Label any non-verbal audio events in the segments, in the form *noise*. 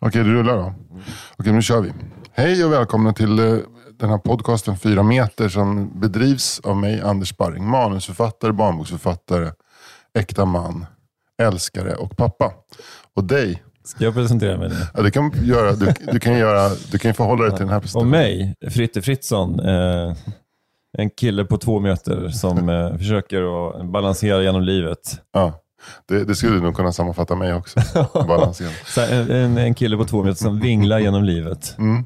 Okej, du rullar då. Okej, nu kör vi. Hej och välkomna till eh, den här podcasten Fyra meter som bedrivs av mig, Anders Sparring. Manusförfattare, barnboksförfattare, äkta man, älskare och pappa. Och dig, Ska jag presentera mig nu? ja, det kan göra, du, du kan göra, du kan förhålla dig till den här Och presentationen. mig, Fritte Fritzson. Eh, en kille på två meter som eh, försöker att balansera genom livet. Ja, det, det skulle du nog kunna sammanfatta mig också. *laughs* Så en, en kille på två meter som vinglar genom livet. Mm.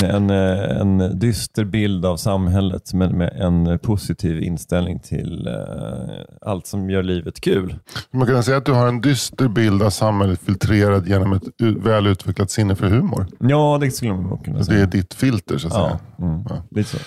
Med en, eh, en dyster bild av samhället, men med en positiv inställning till eh, allt som gör livet kul. Man kan säga att du har en dyster bild av samhället filtrerad genom ett väl utvecklat sinne för humor. Ja, det skulle man kunna Det säga. är ditt filter så att säga. Ja, mm, Ja. lite så.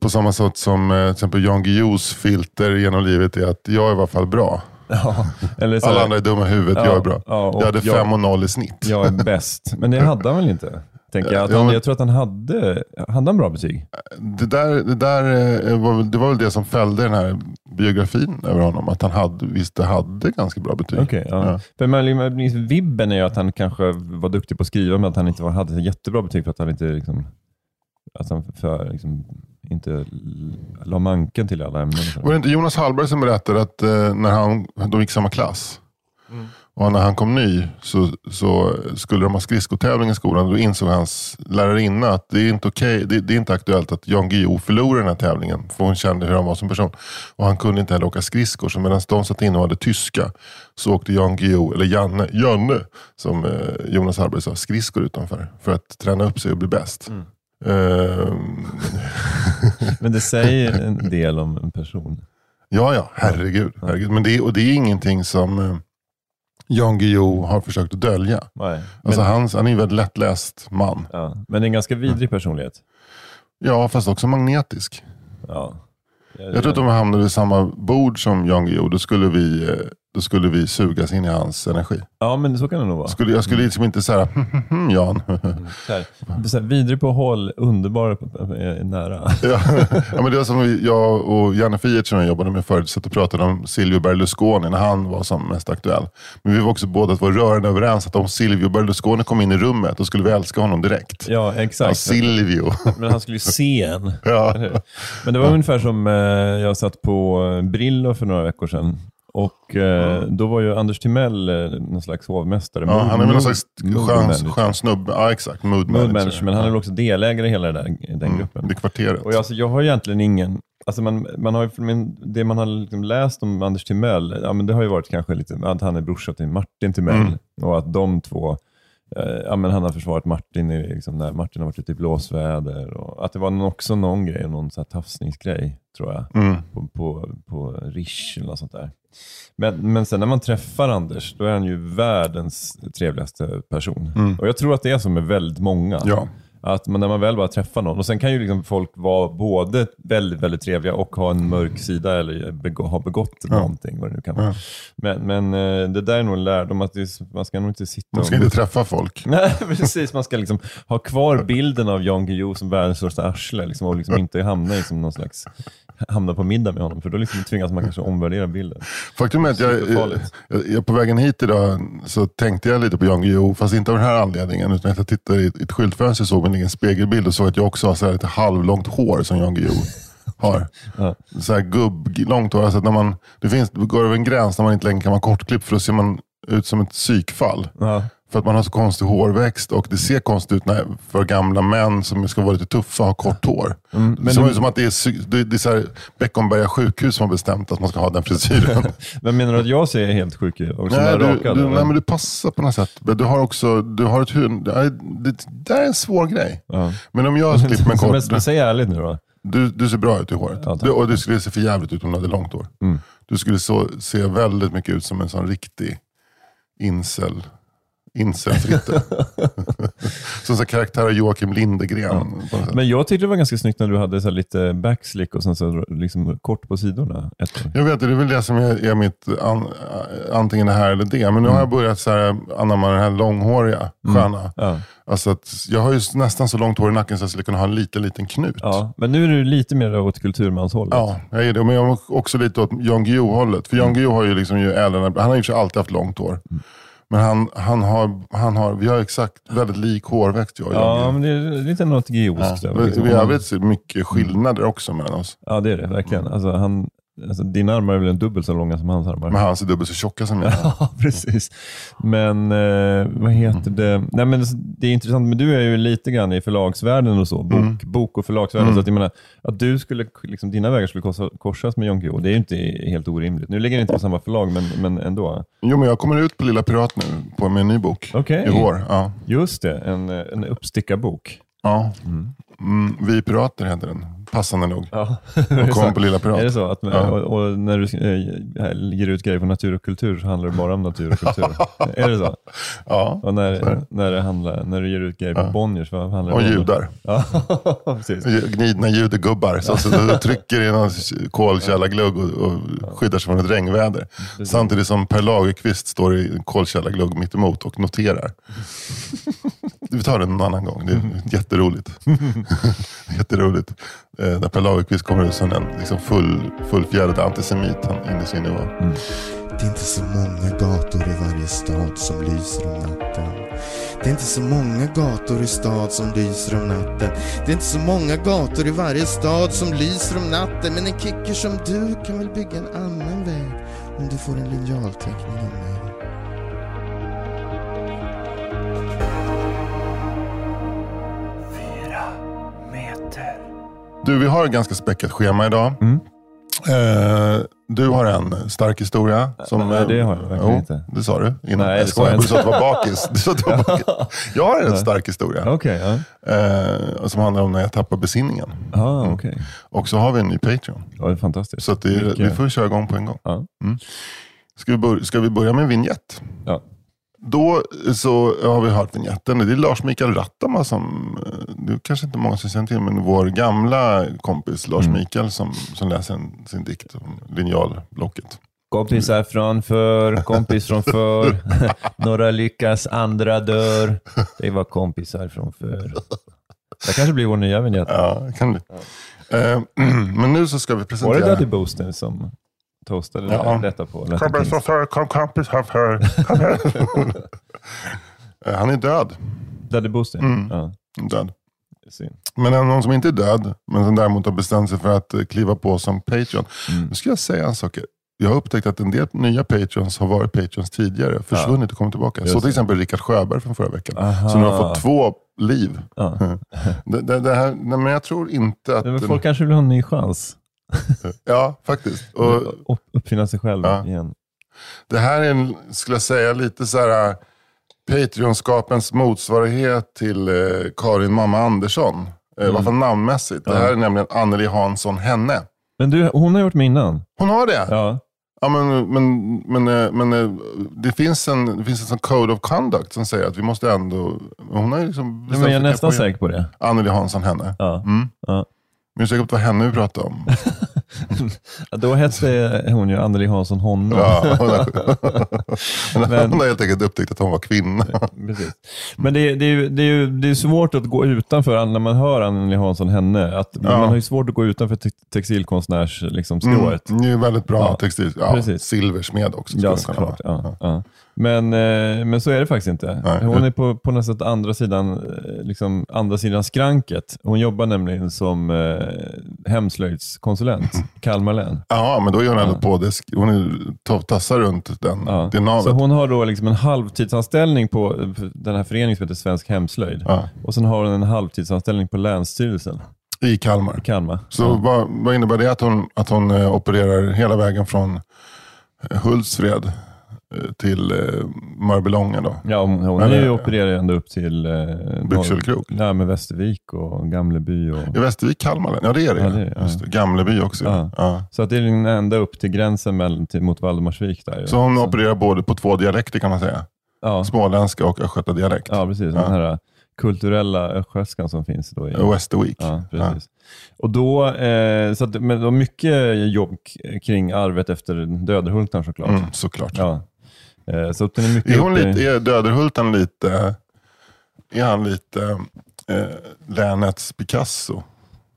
På samma sätt som eh, till exempel Jan Guillous filter genom livet är att jag är i alla fall bra. *laughs* Ja, eller så Alla andra är dumma i huvudet, Ja, jag är bra. ja, jag hade jag- fem och noll i snitt. jag är bäst. Men det hade han väl inte? Tänker jag. Han, men- jag tror att han hade, hade han bra betyg. Det, där, det, där eh, var, det var väl det som fällde den här biografin över honom. Att han hade, visst hade ganska bra betyg. Okej, ja. För man, vibben är ju att han kanske var duktig på att skriva, men att han inte var, hade jättebra betyg för att han inte liksom, att han för, liksom, inte la manken till alla ämnen. Var det inte Jonas Hallberg som berättade att eh, när han, de gick samma klass och när han kom ny så, så skulle de ha skridskotävling i skolan. Då insåg hans lärarinna att det är inte okej, det, det är inte aktuellt att Jan Guillou förlorar den här tävlingen. För hon kände hur han var som person. Och han kunde inte heller åka skridskor. Så medan de satt inne och hade tyska så åkte Jan Guillou, eller Janne, Janne som eh, Jonas Hallberg sa, skridskor utanför. För att träna upp sig och bli bäst. Ehm, *laughs* Men det säger en del om en person. Ja, ja, herregud. herregud. Men det, och det är ingenting som eh, Jan Guillou har försökt att dölja. Nej. Men, Alltså, han, han är en väldigt lättläst man. ja, men en ganska vidrig personlighet. Ja, fast också magnetisk. Ja. Jag tror att om vi hamnade vid samma bord som Jan Guillou, då skulle vi, eh, då skulle vi sugas in i hans energi. ja, men så kan det nog vara. Skulle, jag skulle liksom inte säga Jan. Så här, så här, vidrig på håll, underbar eh, nära. ja, ja, men det var som jag och Janne Fiert som jag jobbade med förut, satt och pratade om Silvio Berlusconi när han var som mest aktuell. Men vi var också båda två rörande överens att om Silvio Berlusconi kom in i rummet, då skulle vi älska honom direkt. Ja, Ja, exakt. Silvio. Men han skulle ju se en. Ja. Men det var ungefär som eh, jag satt på eh, Brillo för några veckor sedan. Och eh, då var ju Anders Timell eh, någon slags hovmästare. Ja, han är väl någon slags skön, snubbe. Ja, exakt. Mood, Mood manager. men han är väl också delägare i hela det där, den Mm, gruppen. Det kvarteret. Och jag, alltså, jag har egentligen ingen... Alltså man, man har men det man har liksom läst om Anders Timell, ja, men det har ju varit kanske lite att han är brorsa till Martin Timell Mm. och att de två, eh, ja, men han har försvarat Martin i, liksom, när Martin har varit ute i blåsväder. Och att det var också någon grej, någon så här tafsningsgrej tror jag, Mm. på, på, på Rish eller något sånt där. Men, men sen när man träffar Anders, då är han ju världens trevligaste person. Mm. Och jag tror att det är så med väldigt många. Ja. Att man, när man väl bara träffar någon, och sen kan ju liksom folk vara både väldigt, väldigt trevliga och ha en mörk sida eller begå, ha begått någonting, vad det nu kan vara. Ja. Men, men eh, det där är nog en lärdom, att det, man ska nog inte sitta Man ska och... inte träffa folk. *laughs* Nej, precis. Man ska liksom ha kvar bilden av Jan Guillou som världens största arsle liksom, och liksom inte hamna i som någon slags hamna på middag med honom, för då liksom tvingas man kanske omvärdera bilden. Faktum är att jag, jag, jag, på vägen hit idag så tänkte jag lite på Jan Guillou, fast inte av den här anledningen. Utan att jag tittade i ett, ett skyltfönster och såg min egen spegelbild och såg att jag också har så här lite halvlångt hår som Jan Guillou har. *laughs* Ja. Så här gubb-långt hår. Alltså när man, det, finns, går över en gräns när man inte längre kan vara kortklippt för då ser man ut som ett psykfall. Ja. För att man har så konstig hårväxt och det ser konstigt ut när, för gamla män som ska vara lite tuffa har kort hår. Mm, det men ser du- ut som att det är, det, det är Beckomberga sjukhus som har bestämt att man ska ha den frisyren. *laughs* Men menar du att jag ser helt sjuk ut? Nej, du, rakad, du, eller? nej, men du passar på något sätt. Du har också du har ett huvud. Det, det, det där är en svår grej. Ja. Men om jag *laughs* klipper mig kort. men säg ärligt nu då. Du, du ser bra ut i håret. Ja, du, och du skulle se för jävligt ut om du hade långt hår. Mm. Du skulle så, se väldigt mycket ut som en sån riktig incel. Incelfritte. *laughs* Som så karaktär av Joakim Lindegren. sätt. Men jag tyckte det var ganska snyggt när du hade så lite backslick och sen så liksom kort på sidorna. Ett år. Jag vet, det är väl det som är, är mitt an, antingen det här eller det. Men nu har jag börjat så här, anamma den här långhåriga, sköna. Ja. Alltså att jag har ju nästan så långt hår i nacken så jag skulle kunna ha en liten, liten knut. ja, men nu är du lite mer åt kulturmanshållet. Ja, jag är det. Men jag är också lite åt Jan Guillou-hållet. För Jan Guillou har ju liksom ju äldre, han har ju alltid haft långt hår. Men han, han, har, han har, vi har exakt väldigt lik hårväxt jag och Ja, men det är lite något geoskt. Ja. över liksom. Vi har väldigt mycket skillnader också mellan oss. Ja, det är det verkligen. Alltså, han, alltså, dina armar är väl en dubbelt så långa som hans armar. Men hans är dubbelt så tjocka som jag. *laughs* Ja, precis. Men eh, vad heter det? Nej, men det är intressant, men du är ju lite grann i förlagsvärlden och så. Bok, Mm. bok och förlagsvärlden. Så att, jag menar, att du skulle, liksom, dina vägar skulle korsa, korsas med Jon Guillou, det är ju inte helt orimligt. Nu ligger det inte på samma förlag, men, men ändå. Jo, men jag kommer ut på Lilla Pirat nu på, med en ny bok. Okej. I vår. Ja. Just det, en, en uppstickarbok. Ja. Mm, vi pirater heter den, passande nog. Ja. Och *laughs* kom på Lilla Pirat. Är det så? Att, Ja. och, och när du äh, ger ut grejer på natur och kultur så handlar det bara om natur och kultur? *laughs* är det så? Ja, Och Så är när, det. när, det handlar, när du ger ut grejer på Ja. Bonniers, vad handlar det och om? judar. Ja, *laughs* precis. Gnidna judegubbar. Så, så du trycker i någon kolkällarglugg och, och skyddar sig från ett regnväder. Samtidigt som Per Lagerkvist står i en kolkällarglugg mitt emot och noterar. Vi tar det en annan gång. Det är jätteroligt. *laughs* jätteroligt. Eh, när Per Lagerkvist kommer ut som en liksom full, fullfjädrad antisemit han inne i sin nivå. Det är inte så många gator i varje stad som lyser om natten. Det är inte så många gator i stad som lyser om natten. Det är inte så många gator i varje stad som lyser om natten. Men en kicker som du kan väl bygga en annan väg om du får en linjalteckning av mig. Du, vi har ett ganska späckat schema idag. Mm. Eh, du har en stark historia. Som, Nej, det har jag verkligen jo, inte. Det sa du innan. Nej, jag skojar. Du sa att du var bakis. Du sa att du var *laughs* bakis. Jag har en stark historia. Okej, ja. Eh, som handlar om när jag tappar besinningen. Ah, okej. Och så har vi en ny Patreon. Ja, det är fantastiskt. Så det, vi får köra igång på en gång. Ja. Ska vi, börja, ska vi börja med en vignett? Ja. Då så har vi hört vignetten. Det är Lars Mikael Rattama som, eh, det är kanske inte många som känner till, men vår gamla kompis Lars Mm. Mikael som, som läser en, sin dikt om linjalblocket. Kompisar från förr, kompis från förr. *laughs* Några lyckas, andra dör. Det var kompisar från förr. Det kanske blir vår nya vignett. Ja, kan bli. Eh, *clears throat* men nu så ska vi Var det presentera... Daddy Booster som toastade Ja. detta på Kompis kom här. Kom här. Han är död. Daddy Booster? Mm. Ja, död. Men en- någon som inte är död, men som däremot har bestämt sig för att eh, kliva på som Patreon. Mm. Nu ska jag säga en sak. Jag har upptäckt att en del nya Patreons har varit Patreons tidigare, försvunnit och kommit tillbaka. Just Så till exempel Rickard Sjöberg från förra veckan. Aha. Så nu har fått två liv. Ja. *laughs* Det, det, det här, nej, men jag tror inte att... Men folk kanske vill ha en ny chans. Ja, faktiskt. Och Upp, uppfinna sig själv Ja. igen. det här är, en, skulle jag säga, lite så här... Patreonskapens motsvarighet till eh, Karin Mamma Andersson. Eh, I alla fall namnmässigt. Det Mm. Ja. här är nämligen Anneli Hansson Henne. Men du, hon har gjort med innan. Hon har det? Ja. Ja, men, men, men, men det finns en, det finns en sån code of conduct som säger att vi måste ändå... Hon har liksom Nej, men jag är nästan säker på det. Anneli Hansson Henne. Ja. Mm. Ja. Men jag det var henne vi pratade om. *laughs* Ja, Då hette hon ju Anneli Hansson. Ja, hon, har, *laughs* Men- hon har helt enkelt upptäckt att hon var kvinna. Precis. Men det, är- det, är ju- det, är ju, det är svårt att gå utanför när man hör Anneli Hansson henne. Att Ja. Man har ju svårt att gå utanför te textilkonstnärs liksom. Mm, det är väldigt bra Ja, textil. Ja, silversmed också. Ja, såklart. Ja, ja. Men, eh, men så är det faktiskt inte. Nej. Hon är på, på nästan andra sidan, eh, liksom, andra sidan skranket. Hon jobbar nämligen som eh, hemslöjdskonsulent i *laughs* Kalmar län. Ja, men då är hon ändå Ja. på det. Hon är tassar runt den, Ja. det navet. Så hon har då liksom en halvtidsanställning på eh, den här föreningen som heter Svensk Hemslöjd. Ja, Och sen har hon en halvtidsanställning på Länsstyrelsen I Kalmar. i Kalmar. Så ja. vad, vad innebär det att hon, att hon opererar hela vägen från Hultsfred till eh, Mörbylånga då? Ja, hon, hon Eller- är ju opererad ända upp till eh, Byxelkrok? Ja, med Västervik och Gamleby. Och, I Västervik, Kalmar län? Ja det är det. Ja, det är ja. Det. Gamleby också. Ja. Ja. Så att det är den ända upp till gränsen mellan, till, mot Valdemarsvik. Där. Så hon opererar både på två dialekter kan man säga. Ja, småländska och östgötadialekt. ja precis. Ja. Den här kulturella östgötskan som finns då i... Westerweek. Ja, precis. Och då, eh, så att, men det var mycket jobb kring arvet efter Döderhultarn såklart. Mm, såklart. Ja. Eh, så den är mycket Är, hon uppe lite, är Döderhultan lite, är han lite eh, länets Picasso?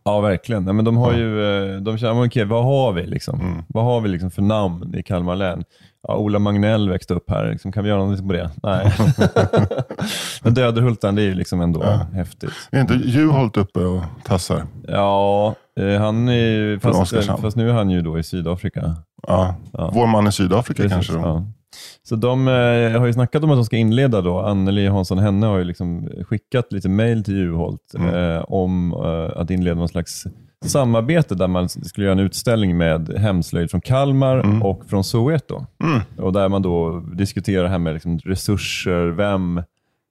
Ja, verkligen. Ja, men de har ju, eh, de känner, okej, vad har vi liksom? Mm. Vad har vi liksom för namn i Kalmar län? Ja, Ola Magnell växte upp här, liksom, kan vi göra någonting på det? Nej. *laughs* men Döderhultan, det är ju liksom ändå Ja. häftigt. Är inte Juholt uppe och tassar? Ja, eh, han är fast, fast nu är han ju då i Sydafrika. Ja. Ja. Vår man i Sydafrika Precis, kanske då? ja. Så de eh, har ju snackat om att de ska inleda då. Anneli Hansson Henne har ju liksom skickat lite mail till Juholt Mm. eh, om eh, att inleda någon slags samarbete där man skulle göra en utställning med hemslöjd från Kalmar Mm. och från Soweto. Och där man då diskuterar det här med liksom resurser, vem,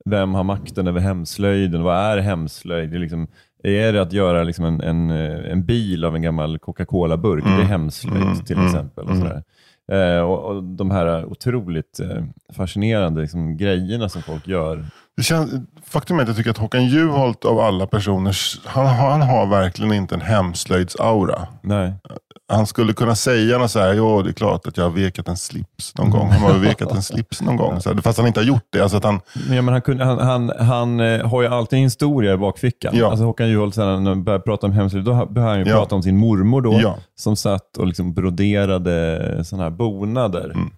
vem har makten över hemslöjden? Vad är hemslöjd? Det är, liksom, är det att göra liksom en, en, en bil av en gammal Coca-Cola-burk? Det är hemslöjd Mm. till Mm. exempel. Och sådär. Eh, och, och De här otroligt eh, fascinerande liksom, grejerna som folk gör. Det känns, faktum är att jag tycker att Håkan Juholt av alla personer, han, har- han har verkligen inte en hemslöjdsaura. Nej. Han skulle kunna säga något så här, jo det är klart att jag har vekat en slips någon gång. Han har vekat en slips någon gång. Så här, fast han inte har gjort det. Alltså att han, ja, men han, kunde, han, han, han eh, har ju alltid en historia i bakfickan. Ja. Alltså Håkan Juholt, när han började prata om hemslöjd, då började han ju Ja. prata om sin mormor då, Ja. som satt och liksom broderade sådana här bonader. Mm.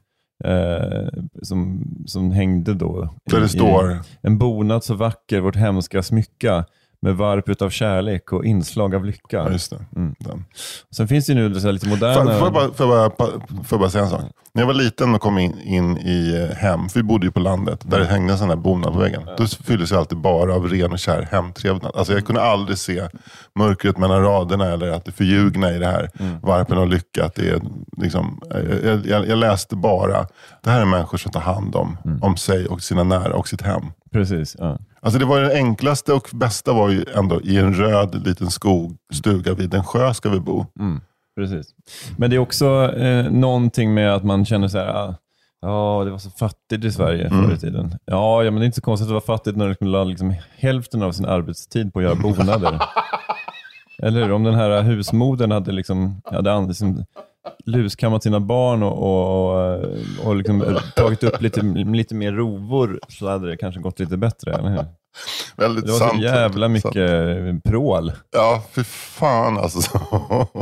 Eh, som, som hängde då. där det står, En bonad så vacker, vårt hemska smycka, med varp utav kärlek och inslag av lycka. ja just det. Mm. Den. Sen finns det ju nu så lite moderna... får, jag bara, får, jag bara, får jag bara säga en sak? När jag var liten och kom in, in i eh, hem, för vi bodde ju på landet, där det hängde en sån här bonad på väggen. Då fylldes jag alltid bara av ren och kär hemtrevnad. Alltså jag kunde aldrig se mörkret mellan raderna eller att det förljugna i det här. Varpen och lycka. Att det är liksom, jag, jag, jag läste bara, det här är människor som tar hand om, om sig och sina nära och sitt hem. Precis, ja. Alltså det var det enklaste och bästa var ju ändå i en röd liten skog, stuga vid en sjö ska vi bo. Precis. Men det är också eh, någonting med att man känner så här, ah, ja, det var så fattigt i Sverige Mm. förr i tiden. Ja, ja, men det är inte så konstigt att det var fattigt när du skulle liksom hälften av sin arbetstid på att göra bonader. *laughs* Eller hur? Om den här husmodern hade, liksom, hade liksom luskammat sina barn och, och, och, liksom tagit upp lite, lite mer rovor så hade det kanske gått lite bättre. Eller hur? *laughs* Väldigt Det var sant. så jävla Sant. mycket prål. Ja, för fan alltså. *laughs*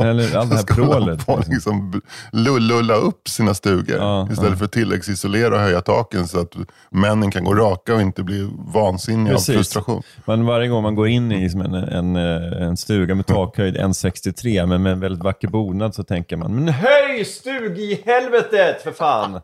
Eller allt det här *laughs* prålet. få liksom b- lulla upp sina stugor Ja, istället ja. för att tilläggsisolera och höja taken så att männen kan gå raka och inte bli vansinniga Precis. av frustration. Men varje gång man går in i som en, en, eh, en stuga med takhöjd 1,63 men med en väldigt vacker bonad så tänker man Men höj stug i helvetet för fan!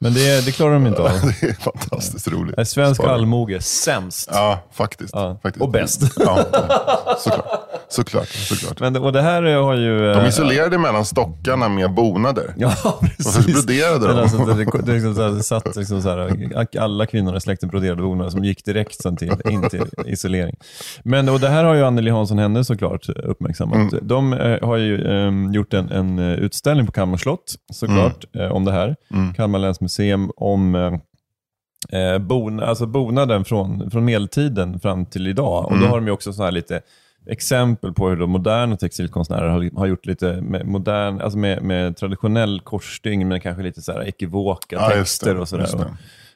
Men det, det klarar de inte av. *laughs* Det är fantastiskt roligt. Nej, Svensk Spara. allmoge, sämst. Ja, faktiskt. Ja, faktiskt. och bäst. Ja, ja, såklart. Såklart. såklart. Men, och det här har ju... De eh, isolerade mellan stockarna med bonader. *laughs* Ja, Varför precis. broderade Men de? Alltså, det, det, liksom så här, det satt liksom så här, alla kvinnorna i släkten broderade bonader som gick direkt sen till, in till isolering. Men och det här har ju Anneli Hansson Henne såklart uppmärksammat. Mm. De eh, har ju eh, gjort en, en eh, utställning på Kalmar slott såklart Mm. eh, om det här. Kalmar länsmuseum om eh, eh, bon, alltså bonaden från, från medeltiden fram till idag. Och Då Mm. har de också så här lite exempel på hur de moderna textilkonstnärer har, har gjort lite med, modern, alltså med, med traditionell korsstygn men kanske lite så här ekivoka Ja, just det, texter och sådär.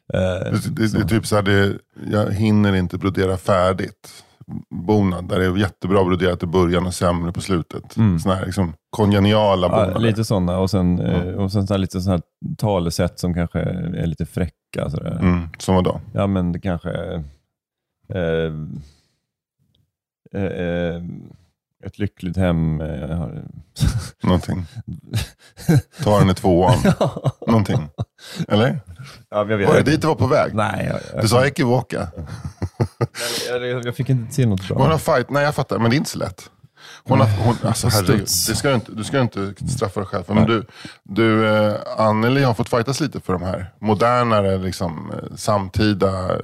det. Eh, Det, det, det är typ så här, det, jag hinner inte brodera färdigt. Bonad, där det är jättebra broderat i början och sämre på slutet. Mm. Såna här liksom kongeniala ja, bonader. lite sådana och sen, eh, och sen så här, lite sådana här talesätt som kanske är lite fräcka. Sådär. Mm, som vadå? Ja, men det kanske... Eh, eh, eh, ett lyckligt hem. Eh, *laughs* Någonting. Ta den i tvåan. *laughs* Någonting. Eller? ja, jag vet. Var det dit du var på väg? Nej, jag, jag, Du sa ekivoka. jag, jag, jag fick inte till något bra. har fight, nej jag fattar, men det är inte så lätt. Hon har, hon, alltså, herregud, det ska du, inte, du ska inte straffa dig själv för. Men du, du eh, Anneli har fått fightas lite för de här modernare, liksom, eh, samtida eh,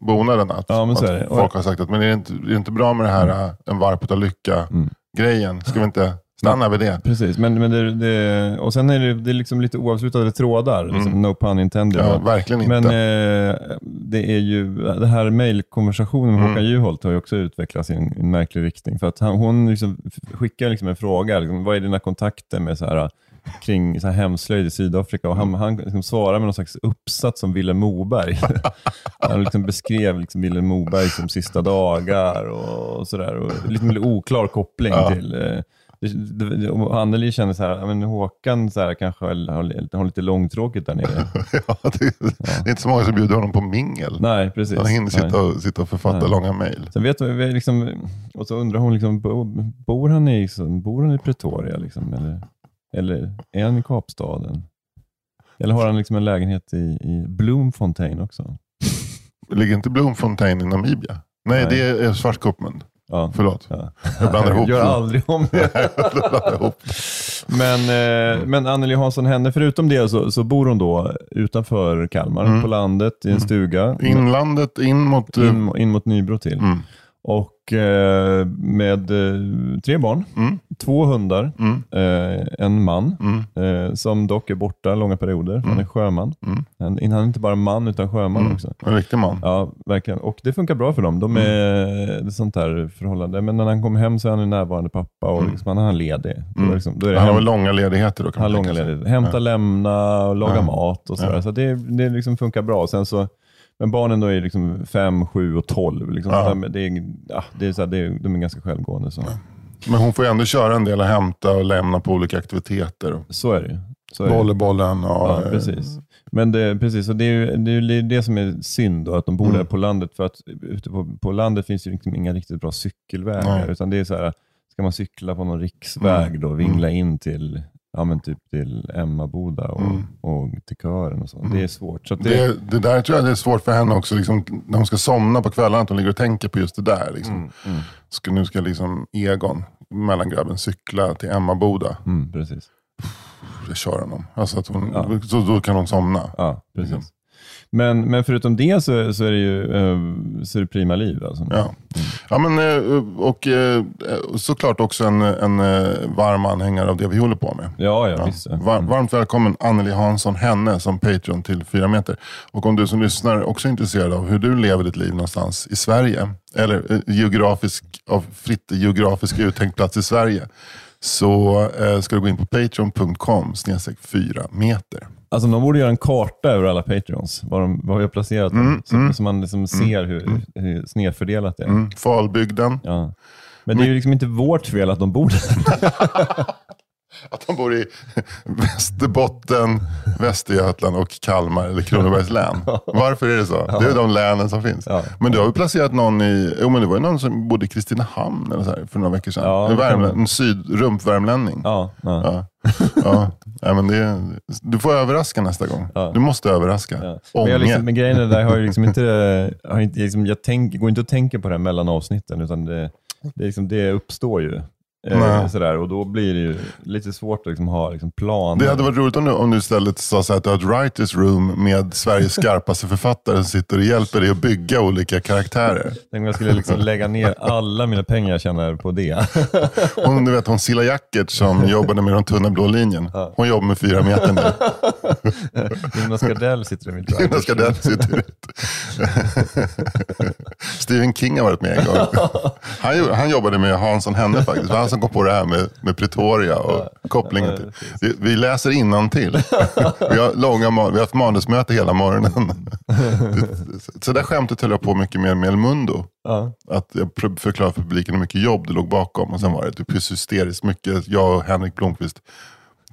bonaderna. Att, Ja, men så att är det. Folk har sagt att men är det inte, är det inte bra med det här eh, en varp utav lycka Mm. grejen? Ska vi inte Stanna vid det. Precis, men, men det, det, och sen är det, det är liksom lite oavslutade trådar. Liksom, no pun intended. Mm. Ja, verkligen inte. Men eh, det är ju, det här mejlkonversationen med Mm. Håkan Juholt har ju också utvecklats i en, en märklig riktning. För att han, hon liksom skickar liksom en fråga, liksom, vad är dina kontakter med så här, kring så här hemslöjd i Sydafrika? Och han, han liksom svarar med någon slags uppsats om Vilhelm Moberg. *laughs* han liksom beskrev liksom Vilhelm Moberg som sista dagar och, och sådär. Och lite mer oklar koppling Ja. till eh, Anneli känner så här, ja, men Håkan så här, kanske har, har, lite långtråkigt där nere. *laughs* Ja, det, det är inte så många som bjuder honom på mingel. Nej, precis. Han hinner sitta och, sitta och författa Nej. långa mejl. Sen vet vi liksom, och så undrar hon, liksom, bo- bor, han i, bor han i Pretoria? Liksom, eller, eller är han i Kapstaden? Eller har han liksom en lägenhet i, i Bloemfontein också? Ligger inte Bloemfontein i Namibia? Nej, Nej. det är Schwarzkoppen. Ja. Förlåt. Ja. Jag blandar ihop *laughs* Gör aldrig om *laughs* det. Men, eh, men Anneli Hansson Henne, förutom det så, så bor hon då utanför Kalmar, Mm. på landet i en stuga. Inlandet in mot... in, in mot Nybro till. Mm. Och eh, med eh, tre barn, Mm. två hundar, Mm. eh, en man Mm. som dock är borta långa perioder. Han är sjöman. Mm. Han, han är inte bara man utan sjöman också. En riktig man. Ja, verkligen. Och det funkar bra för dem. De är sånt här förhållande. Men när han kommer hem så är han en närvarande pappa och liksom, han är ledig. Då, liksom, då är det Han har hem- långa ledigheter då kan han långa ledigheter. Hämta, lämna, och laga Ja. mat och sådär. Så det, det liksom funkar bra. Sen så, men barnen då är liksom 5, 7 och 12. Liksom. Ja. Det är, ja, det är så här, det är, de är ganska självgående. Så, Men hon får ju ändå köra en del och hämta och lämna på olika aktiviteter. så är det. Så är det. Volleybollen och... Ja, precis. Men det, precis, och det är ju det, är det som är synd, då, att de bor Mm. där på landet. För att ute på, på landet finns ju liksom inga riktigt bra cykelvägar. Nej. Utan det är så här, ska man cykla på någon riksväg då, vingla in till, ja, men typ till Emmaboda och, Mm. och till kören och så. Det är svårt. Så det, Det, det där tror jag det är svårt för henne också, liksom, när hon ska somna på kvällarna, att hon ligger och tänker på just det där. Liksom. Mm, Ska, nu ska liksom Egon, mellangrabben, cykla till Emmaboda. mm, precis. Det kör honom. Alltså att hon, Ja. så, då kan hon somna. Ja, precis. Liksom. Men, men förutom det så, så är det ju eh, så är det prima liv. Alltså. Ja. Ja, men, eh, och eh, såklart också en, en varm anhängare av det vi håller på med. Ja, ja, Ja. Var, varmt välkommen Anneli Hansson Henne som Patreon till 4 meter. Och om du som lyssnar också är intresserad av hur du lever ditt liv någonstans i Sverige, eller geografisk, av fritt geografisk uttänkt plats i Sverige, så ska du gå in på patreon.com snedstreck 4 meter. Alltså de borde göra en karta över alla Patreons, var, de, var vi har placerat dem. så, så man liksom ser hur, hur snedfördelat det är. Mm. Falbygden, Ja. Men det är ju liksom inte vårt fel att de bor där. *laughs* att de bor i Västerbotten, Västergötland och Kalmar eller Kronobergs län. Varför är det så? Det är de länen som finns. Men du har ju placerat någon i, jo men det var ju någon som bodde i Kristinehamn eller så här, för några veckor sedan. Ja, en, värmlä- en syd, rumpvärmlänning. Ja, ja. Ja. Ja. Men det, du får överraska nästa gång. Du måste överraska. Ja. Men, jag liksom, men grejen är där har ju liksom inte, har inte liksom, jag tänk, går inte att tänka på det mellan avsnitten, utan det, det, liksom, det uppstår ju. Eh, sådär, och då blir det ju lite svårt att liksom ha liksom, planer. Det hade varit roligt om du, om du istället sa så här att du har ett writers room med Sveriges *laughs* skarpaste författare som sitter och hjälper dig att bygga olika karaktärer. Tänk om jag skulle liksom lägga ner alla mina pengar jag tjänar på det. *laughs* Hon, du vet, hon Silla Jackert som *laughs* jobbade med den tunna blå linjen. Hon jobbar med fyra meter nu. Jonas Gardell sitter i mitt Jonas Gardell sitter ut. Stephen King har varit med en gång. Han, han jobbade med Hansson Henne faktiskt. Som kom på det här med, med Pretoria och kopplingen till. Vi, vi läser innantill. *laughs* Vi har, långa, vi har haft manusmöte hela morgonen. Så det där skämtet höll jag på mycket med med El Mundo. Ja. Att jag förklarade för publiken hur mycket jobb det låg bakom. Och sen var det typ hysteriskt mycket. Jag och Henrik Blomqvist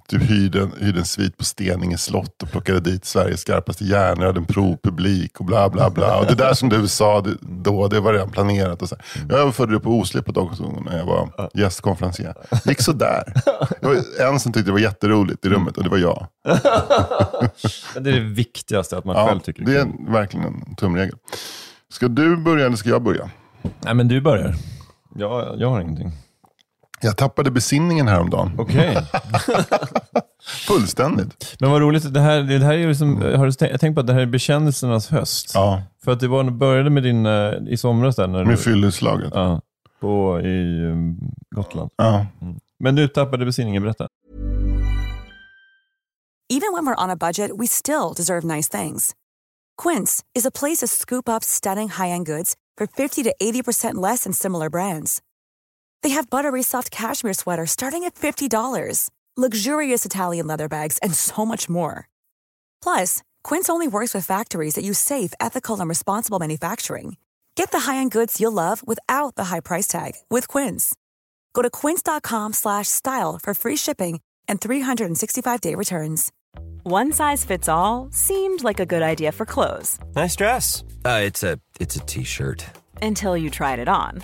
typ hyrde, en- hyrde en svit på Steninge slott och plockade dit Sveriges skarpaste hjärnor, hade en provpublik och bla bla bla. Och det där som du sa det- då, det var redan planerat. Och så. Jag överförde det på Oslipet också när jag var gästkonferencier. gick sådär. Det var en som tyckte det var jätteroligt i rummet och det var jag. *laughs* Men det är det viktigaste, att man Ja, själv tycker det det är är kul. verkligen en tumregel. Ska du börja eller ska jag börja? Nej, men du börjar. Jag, jag har ingenting. Jag tappade besinningen häromdagen. Okej. *laughs* Fullständigt. Men vad roligt, det här, det här är ju som, har du tänkt, jag tänkt på att det här är bekännelsernas höst. Ja, För att det var, började med din, eh, i somras där, när med du, fylleslaget. ja, på, i um, Gotland. Ja. Men du tappade besinningen, berätta. Even when we're on a budget, we still deserve nice things. Quince is a place to scoop up stunning high-end goods for 50 to 80% less than similar brands. They have buttery soft cashmere sweaters starting at $50, luxurious Italian leather bags, and so much more. Plus, Quince only works with factories that use safe, ethical, and responsible manufacturing. Get the high-end goods you'll love without the high price tag with Quince. Go to quince.com slash style for free shipping and 365-day returns. One size fits all seemed like a good idea for clothes Nice dress. Uh, it's a it's a t-shirt. until you tried it on.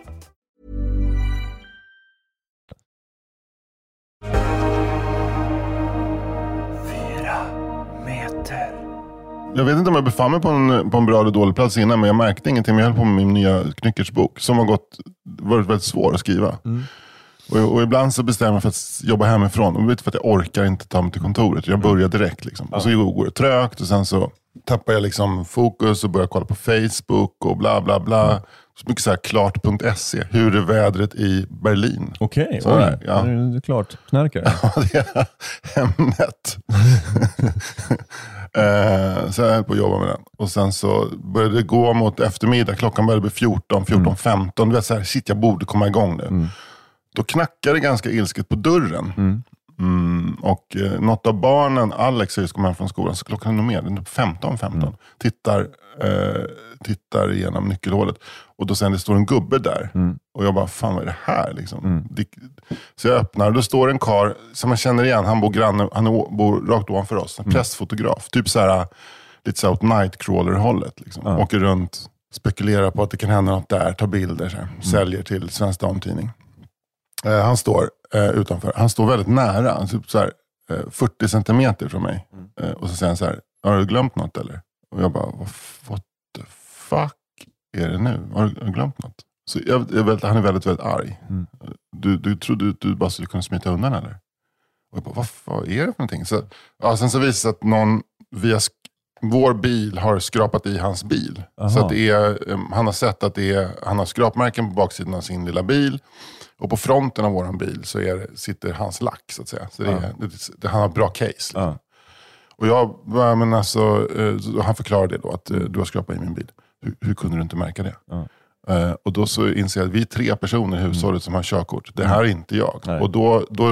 Jag vet inte om jag befann mig på en, på en bra eller dålig plats innan, men jag märkte ingenting. Men jag höll på med min nya knyckersbok som har gått, varit väldigt svår att skriva. Och, och ibland så bestämmer jag för att jobba hemifrån. Och vet för att jag orkar inte ta mig till kontoret. Jag börjar direkt. Liksom. Och så går det trögt och sen så tappar jag liksom fokus och börjar kolla på Facebook och bla bla bla. Så mycket så här klart.se. Hur är vädret i Berlin? Okej, oj. det, ja. Nu är du klart knarkare. Ja, det är *laughs* *laughs* Hemnet. *laughs* eh, så jag höll på att jobba med den. Och sen så började det gå mot eftermiddag. Klockan började bli 14, 14, 15. Du vet, så här, shit jag borde komma igång nu. Då knackade det ganska ilsket på dörren. Mm, och eh, något av barnen, Alex har just kommit hem från skolan, så klockan är nog mer, den är 15, 15. Tittar, eh, tittar igenom nyckelhålet. Och då sen det står en gubbe där. Och jag bara, fan vad är det här? Liksom. Det, så jag öppnar och då står en kar som jag känner igen. Han bor, granne, han bor rakt ovanför oss. En pressfotograf. Typ så här, lite så här åt Nightcrawler-hållet. Liksom. Åker runt, spekulerar på att det kan hända något där, tar bilder, så här. säljer till Svensk Damtidning. Eh, han står eh, utanför. Han står väldigt nära. Typ så här, eh, 40 centimeter från mig. Eh, och så säger han så här, har du glömt något eller? Och jag bara, what, the fuck är det nu? Har du glömt något? Så jag, jag vet, han är väldigt, väldigt arg. Du, du trodde du, du bara skulle kunna smita undan eller? Och jag bara, vad, vad är det för någonting? Så, ja, sen så visade det sig att någon via vår bil har skrapat i hans bil. Aha. Så att det är, han har sett att det är, han har skrapmärken på baksidan av sin lilla bil. Och på fronten av vår bil så är, sitter hans lack. Så att säga. Så det är, det, det, han har bra case. liksom. Ja. Och jag, men alltså, eh, han förklarade det då, att eh, du har skrapat i min bil. Hur, hur kunde du inte märka det? Ja. Eh, och då så inser jag att vi är tre personer i hushållet som har körkort. Det här är inte jag. Nej. Och då, då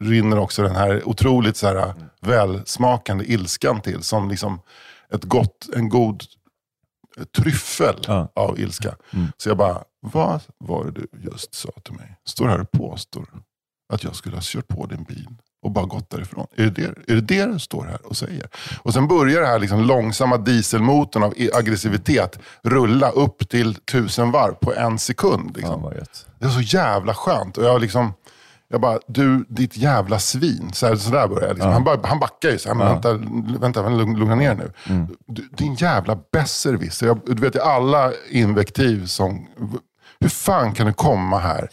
rinner också den här otroligt så här, välsmakande ilskan till. Som liksom ett gott, en god tryffel Ja. av ilska. Så jag bara, vad var det du just sa till mig? Står här och påstår att jag skulle ha kört på din bil och bara gått därifrån. Är det det, är det, det du står här och säger? Och sen börjar det här liksom långsamma dieselmotorn av aggressivitet rulla upp till tusen varv på en sekund. Liksom. Gött. Det var så jävla skönt. Och jag liksom, jag bara, du ditt jävla svin. Så, här, så där började jag. Liksom. Han, bara, han backar ju. Så här, men vänta, vänta, vänta, lugna ner nu. Du, din jävla besserwisser. Du vet alla invektiv som, hur fan kan du komma här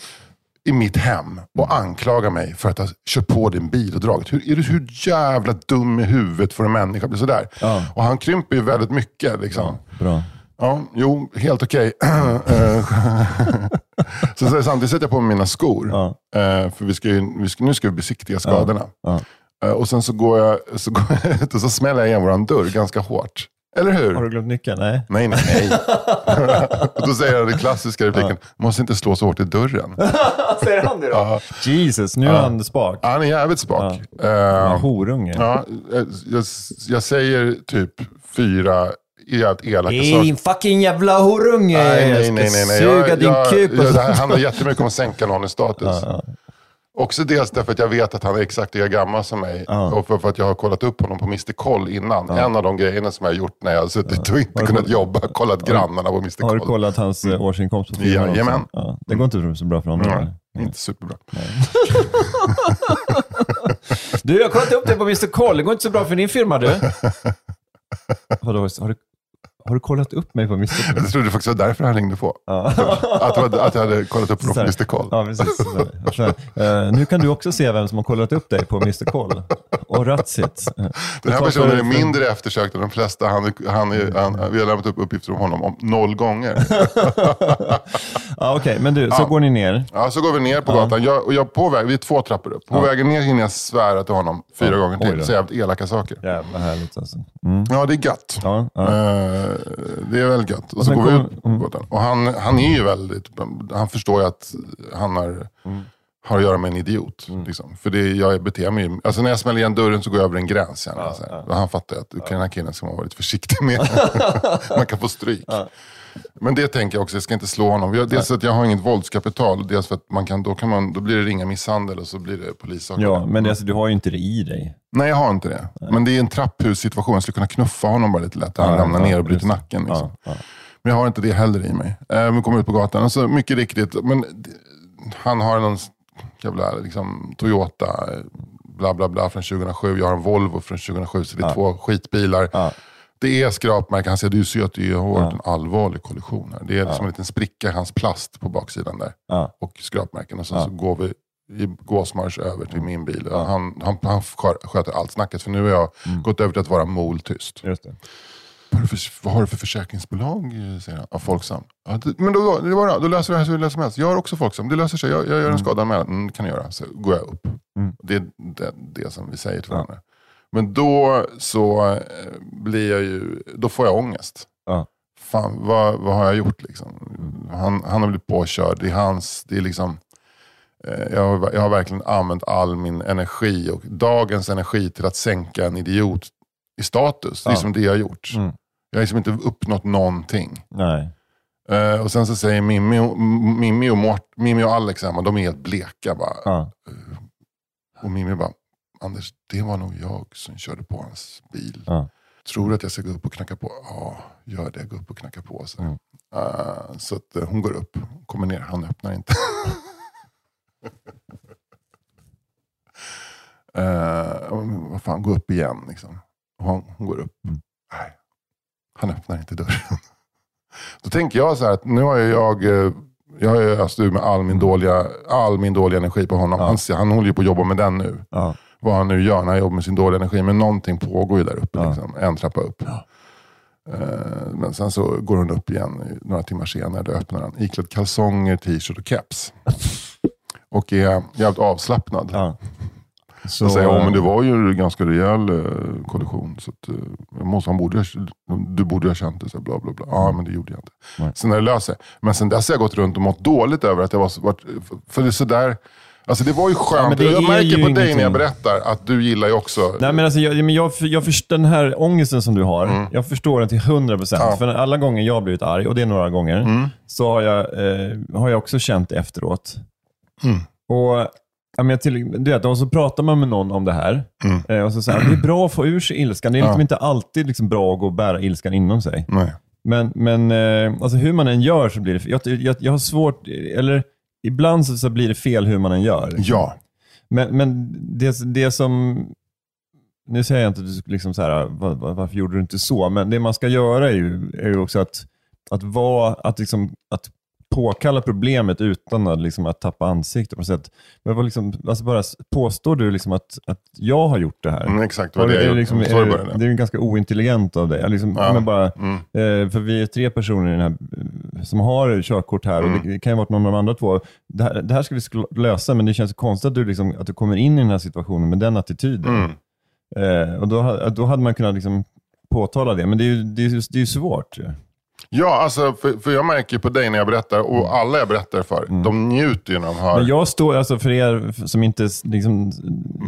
i mitt hem och anklaga mig för att ha kört på din bil och dragit. Hur, är du hur jävla dum i huvudet för en människa bli sådär? Ja. Och han krymper ju väldigt mycket. Liksom. Bra. Ja, jo, helt okej. Eh, *clears throat* så, så samtidigt sätter jag på mig mina skor. Ja. Eh, för vi ska ju, vi ska, nu ska vi besiktiga skadorna. Ja. Eh, och sen så går jag, så, går jag *laughs* ut och så smäller jag igen våran dörr ganska hårt. Eller hur? Har du glömt nyckeln? Nej. Nej, nej, nej. *laughs* då säger jag den klassiska repliken, måste inte slå så hårt i dörren. *laughs* Säger han det då? Ja. Jesus, nu är han spak. Han är jävligt spak. Ja, Eh, horunge. ja, eh, jag, jag säger typ fyra jävligt elaka saker. din fucking jävla horunge! Nej, nej, nej, nej. nej. suga Jag- din jag- kuk. jag- Det handlar jättemycket om att sänka någon i status. Ja, Också dels därför att jag vet att han är exakt lika gammal som mig. Ja. Och för, för att jag har kollat upp honom på Mr Koll innan. En av de grejerna som jag har gjort när jag har suttit och inte Har du kunnat koll- jobba. Kollat grannarna på Mr Har du Koll. kollat hans eh, årsinkomst på? Jajamän. Ja, det går inte så bra för honom. Nej, eller? inte superbra. *laughs* Du, jag har kollat upp det på Mr Koll. Det går inte så bra för din firma du. *laughs* Vadå, har du, har du kollat upp mig på Mr Cool? Jag trodde faktiskt det var därför han ringde på. Ja. Att, att jag hade kollat upp Så på. Mr Koll. Ja, precis. Eh, nu kan du också se vem som har kollat upp dig på Mr Koll. Och Ratsit. Den här personen är mindre eftersökt än de flesta. Han, han, är- han, vi har lämnat upp uppgifter om honom om noll gånger. *laughs* Ja, Okej, men du, så Ja. går ni ner. Ja, så går vi ner på gatan. Jag, och jag på väg, vi är två trappor upp. På vägen ner hinner jag svära till honom fyra Ja. gånger till. Säga jävligt elaka saker. Jävla härligt alltså. Mm. Ja, det är gött. Ja, ja. Eh, det är väldigt gött. Och, så sen går vi ut på gatan. Och han, han är ju väldigt, han förstår ju att han har, har att göra med en idiot. Liksom. För det, jag beter mig ju, alltså när jag smäller igen dörren så går jag över en gräns. Jag, så här. Och han fattar ju att den här killen ska man vara lite försiktig med. *laughs* man kan få stryk. Men det tänker jag också, jag ska inte slå honom. Jag, dels att jag har inget våldskapital, dels för att man kan, då, kan man, då blir det ringa misshandel och så blir det polissak. ja, men det, alltså, du har ju inte det i dig. Nej, jag har inte det. Men det är en trapphussituation. Jag skulle kunna knuffa honom bara lite lätt. Han Ja, ramlar ja, ner och bryter nacken. Liksom. Ja. Men jag har inte det heller i mig. Eh, vi kommer ut på gatan och så mycket riktigt. Men han har någon jävla liksom, Toyota eh, bla bla bla från 2007. Jag har en Volvo från 2007. Så det är två skitbilar. Det är skrapmärken. Han säger du ser att det har varit en allvarlig kollision här. Det är liksom en liten spricka i hans plast på baksidan där. Och skrapmärken. Och sen så går vi i gåsmarsch över till min bil. Han, han, han skö- sköter allt snacket. För nu har jag gått över till att vara moltyst. Just det. Vad har du för, försäkringsbolag? eh, säger han. Ja, Folksam. Ja, det, men då, det var, då löser det här hur lätt som helst. Jag har också Folksam. Det löser sig. Jag, jag gör en skadanmälan. Mm, kan jag göra. Så går jag upp. Mm. Det är det, det som vi säger till varandra. Men då så eh, blir jag ju, då får jag ångest. Ja. Fan, vad, vad har jag gjort liksom? Han, han har blivit påkörd. Det är hans, det är liksom, eh, jag, har, jag har verkligen använt all min energi och dagens energi till att sänka en idiot i status. Det är Ja. som det jag har gjort. Mm. Jag har liksom inte uppnått någonting. Nej. Eh, och sen så säger Mimmi och, Mimmi och, Mort, Mimmi och Alex hemma, de är helt bleka. Bara. Ja. Och Mimmi bara, Anders, det var nog jag som körde på hans bil. Ja. Tror du att jag ska gå upp och knacka på? Ja, gör det. Gå upp och knacka på. Så, Mm. Eh, så att, eh, hon går upp, kommer ner, han öppnar inte. *laughs* uh, vad fan, gå upp igen. Liksom. Hon, hon går upp. Mm. Nej, han öppnar inte dörren. *laughs* Då tänker jag så här att nu har jag, jag har öst ur med all min dåliga, all min dåliga energi på honom. Han, ser- han håller ju på att jobba med den nu. Ja. Vad han nu gör när han jobbar med sin dåliga energi. Men någonting pågår ju där uppe. Ja. Liksom, en trappa upp. Eh, men sen så går hon upp igen några timmar senare. Då öppnar han iklädd kalsonger, t-shirt och keps. Och är jävligt avslappnad. Ja. Så, Så säger jag, "Ja, men det var ju en ganska rejäl eh, kollision. Så att, eh, jag måste, han borde, du borde ha känt det. Så här, bla, bla, bla. Ja, men det gjorde jag inte. Nej. Sen har det löst sig. Men sen dess har jag gått runt och mått dåligt över att jag var, för det är sådär, alltså det var ju skönt. men det jag är märker på dig när jag berättar att du gillar ju också. Nej, men alltså, jag, men jag, jag förstår den här ångesten som du har, jag förstår den till 100%. procent. Mm. Ja. För alla gånger jag har blivit arg, och det är några gånger, Mm. så har jag, eh, har jag också känt efteråt. Mm. Och ja, men till, du vet, och så pratar man med någon om det här, Mm. eh, och så säger det är bra att få ur sig ilskan. Det är liksom inte alltid liksom bra att gå och bära ilskan inom sig. Nej. Men, men eh, alltså hur man än gör så blir det jag, jag, jag har svårt, eller ibland så, så blir det fel hur man än gör. Ja. Men, men det, det som... Nu säger jag inte att du liksom så här, var, var, varför gjorde du inte så? Men det man ska göra är ju, är ju också att, att, vara, att, liksom, att påkalla problemet utan att, liksom, att tappa ansiktet. på något sätt. Men vad liksom, alltså bara, påstår du liksom att, att jag har gjort det här? Mm, exakt, Och det är gjorde. liksom, är, det är ju ganska ointelligent av dig. Liksom, Ja. men bara, Mm. eh, för vi är tre personer i den här, som har körkort här och Mm. det, det kan ju vara någon av de andra två. Det här, det här ska vi lösa, men det känns konstigt att du, liksom, att du kommer in i den här situationen med den attityden. Mm. Eh, och då, ha- då hade man kunnat liksom påtala det, men det är ju, det är, det är svårt. ju. Ja, alltså, för, för jag märker på dig när jag berättar, och alla jag berättar för, de njuter ju när de hör. Mm. Men jag står, alltså för er som inte liksom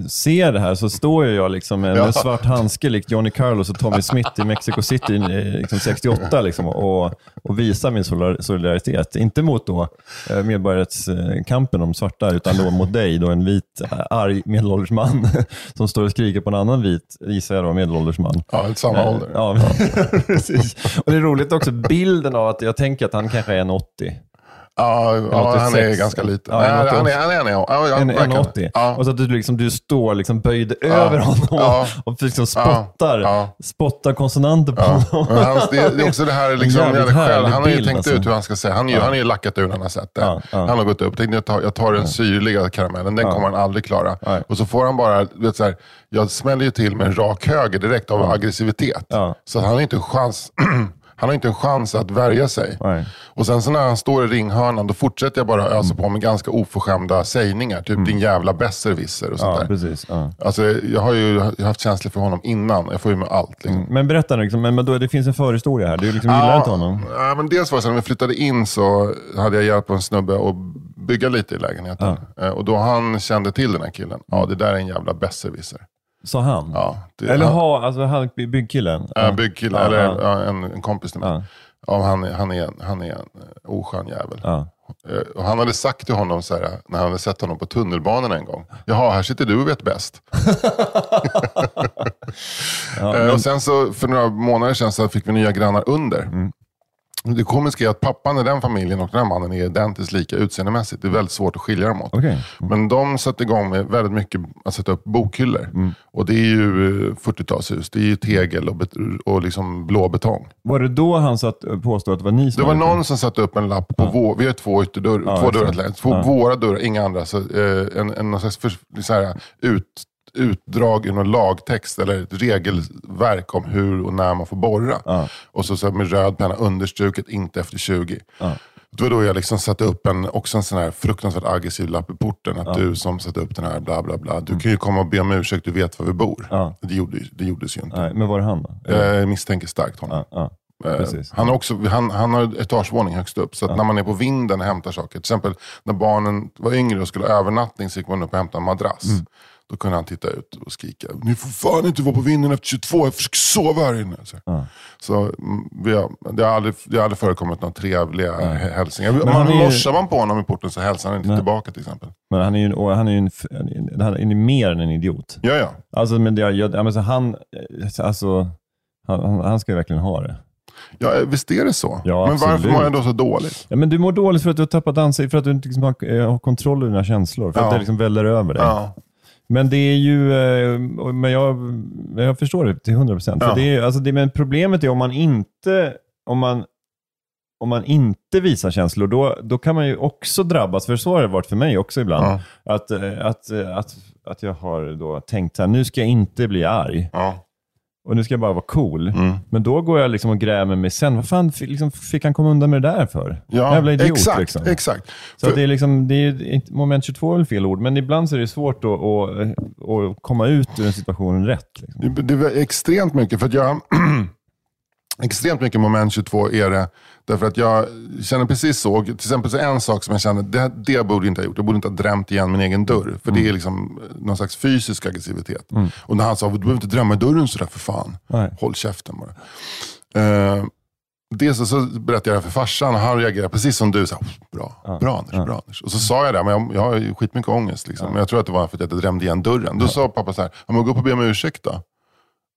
ser det här, så står ju jag liksom med, Ja. svart handske likt Johnny Carlos och Tommy Smith i Mexico City liksom 68 liksom, och, och visar min solidar- solidaritet. Inte mot då eh, medborgarrättskampen om svarta, utan då mot dig, då en vit, eh, arg medelålders man *laughs* som står och skriker på en annan vit, gissar jag då, medelålders man. Ja, samma Eh, ålder. Ja, *laughs* precis. Och det är roligt också, bilden av att jag tänker att han kanske är en 80. Ja, ja han är 86. ganska liten. Ja, Nej, han är, 80. han är, han är, ja, ja, En, verkligen. 1,80. Ja. Och så att du, liksom, du står liksom böjd över honom Ja. och liksom spottar, Ja. spottar konsonanter på Ja. honom. Men hans, det, är- är också det här, liksom, jävla själv. han har ju bild, tänkt alltså. ut hur han ska säga. Han, är ju- Ja. han har ju lackat ur när han har sett det. Ja, ja. Han har gått upp, tänkte jag tar, jag tar den syrliga karamellen, den Ja. kommer han aldrig klara. Och så får han bara, vet, så här, jag smäller ju till med en rak höger direkt av aggressivitet. Ja. Så han har inte en chans *clears throat* han har inte en chans att värja sig. Nej. Och sen så när han står i ringhörnan, då fortsätter jag bara ösa på med ganska oförskämda sägningar. Typ din jävla besserwisser och sånt Ja, där. precis. Ja. Alltså, jag har ju haft känslor för honom innan. Jag får ju med allt. Liksom. Men berätta, nu, liksom, men, men då, det finns en förhistoria här. Du liksom gillar inte honom? Ja, men dels var det så när vi flyttade in så hade jag hjälpt en snubbe att bygga lite i lägenheten. Eh, Och då han kände till den här killen. Ja, det där är en jävla besserwisser. Sa han? Ja, det- Eller han- ha, alltså han, byggkillen? Ja, byggkille, Ja, eller ja. en, en kompis till mig. Ja. Ja. han, han, är, han är en eh, oskön jävel. Ja. Eh, Och han hade sagt till honom så här, när han hade sett honom på tunnelbanan en gång. Jaha, här sitter du och vet bäst. Ja, *laughs* Eh, men, Och sen så för några månader sedan så fick vi nya grannar under. Mm. Det komiska är att pappan i den familjen och den här mannen är identiskt lika utseendemässigt. Det är väldigt svårt att skilja dem åt. Okej. Men de satte igång med väldigt mycket att sätta upp bokhyllor. Mm. Och det är ju eh, 40-talshus. Det är ju tegel och, och liksom blå betong. Var det då han satt, påstod att det var ni som Det var någon som satte upp en lapp på vår, vi har två ytterdörrar, Ja, två exakt. dörrar till. Två Ja. våra dörrar, inga andra. Så, eh, en, en slags för, så här, ut, utdrag ur någon lagtext eller ett regelverk om hur och när man får borra. Ja. Och så, så med röd penna understruket, inte efter 20. Ja. Det var då jag liksom satte upp en, också en sån här fruktansvärt aggressiv lapp i porten. Att du som satte upp den här bla bla bla. Du kan ju komma och be om ursäkt, du vet var vi bor. Ja. Det, gjorde, det gjordes ju inte. Nej, men var det han då? Jag misstänker starkt honom. Ja, ja. Eh. Han har, också, han, han har etagevåning högst upp. Så att när man är på vinden och hämtar saker. Till exempel när barnen var yngre och skulle ha övernattning så gick man upp och hämtade en madrass. Mm. Då kunde han titta ut och skrika. Ni får fan inte vara på vinden efter 22, jag försöker sova här inne. Så, Ja. så mm, vi har, det, har aldrig, det har aldrig förekommit några trevliga hä- hälsningar. han Man, ju- Morsar man på honom i porten så hälsar han inte Nej. tillbaka till exempel. Men han är ju, han är ju en, han är mer än en idiot. Ja, ja. Alltså, men det, jag, ja, men så han, eh, alltså, han, han, ska ju verkligen ha det. ja eh, visst är det så. Ja, Men varför mår jag då så dåligt? Ja, men du mår dåligt för att du har tappat ansiktet, för att du inte liksom har, eh, har kontroll över dina känslor. För Ja. att det liksom väller över dig. Ja. Men det är ju, eh, men jag, jag förstår det till 100 procent. Ja. Det är, alltså det, men problemet är om man inte, om man, om man inte visar känslor, då, då kan man ju också drabbas, för så har det varit för mig också ibland. Ja. Att, eh, att, eh, att, att jag har då tänkt så här, nu ska jag inte bli arg. Ja. Och nu ska jag bara vara cool. Mm. Men då går jag liksom och grämer mig sen. Vad fan fick, liksom, fick han komma undan med det där för? Ja, Jävla idiot exakt. liksom. exakt. Så För- det är liksom, det är, moment 22 är väl fel ord, men ibland så är det svårt att, att, att komma ut ur en situation rätt. Liksom. Det, det var extremt mycket, för jag... *clears throat* extremt mycket moment 22 är det. Därför att jag känner precis så. Till exempel så en sak som jag känner, det, det borde jag inte ha gjort. Jag borde inte ha drämt igen min egen dörr. För Mm. det är liksom någon slags fysisk aggressivitet. Och när han sa, du behöver inte drämma dörren sådär för fan. Nej. Håll käften bara. Uh, Dels så, så berättade jag det för farsan och han reagerade precis som du. Så här, bra, bra Anders, bra Anders. Och så sa jag det, men jag, jag har ju skitmycket ångest. Liksom. Men jag tror att det var för att jag inte drämde igen dörren. Då sa pappa så här, ja, men gå upp och be om ursäkt då.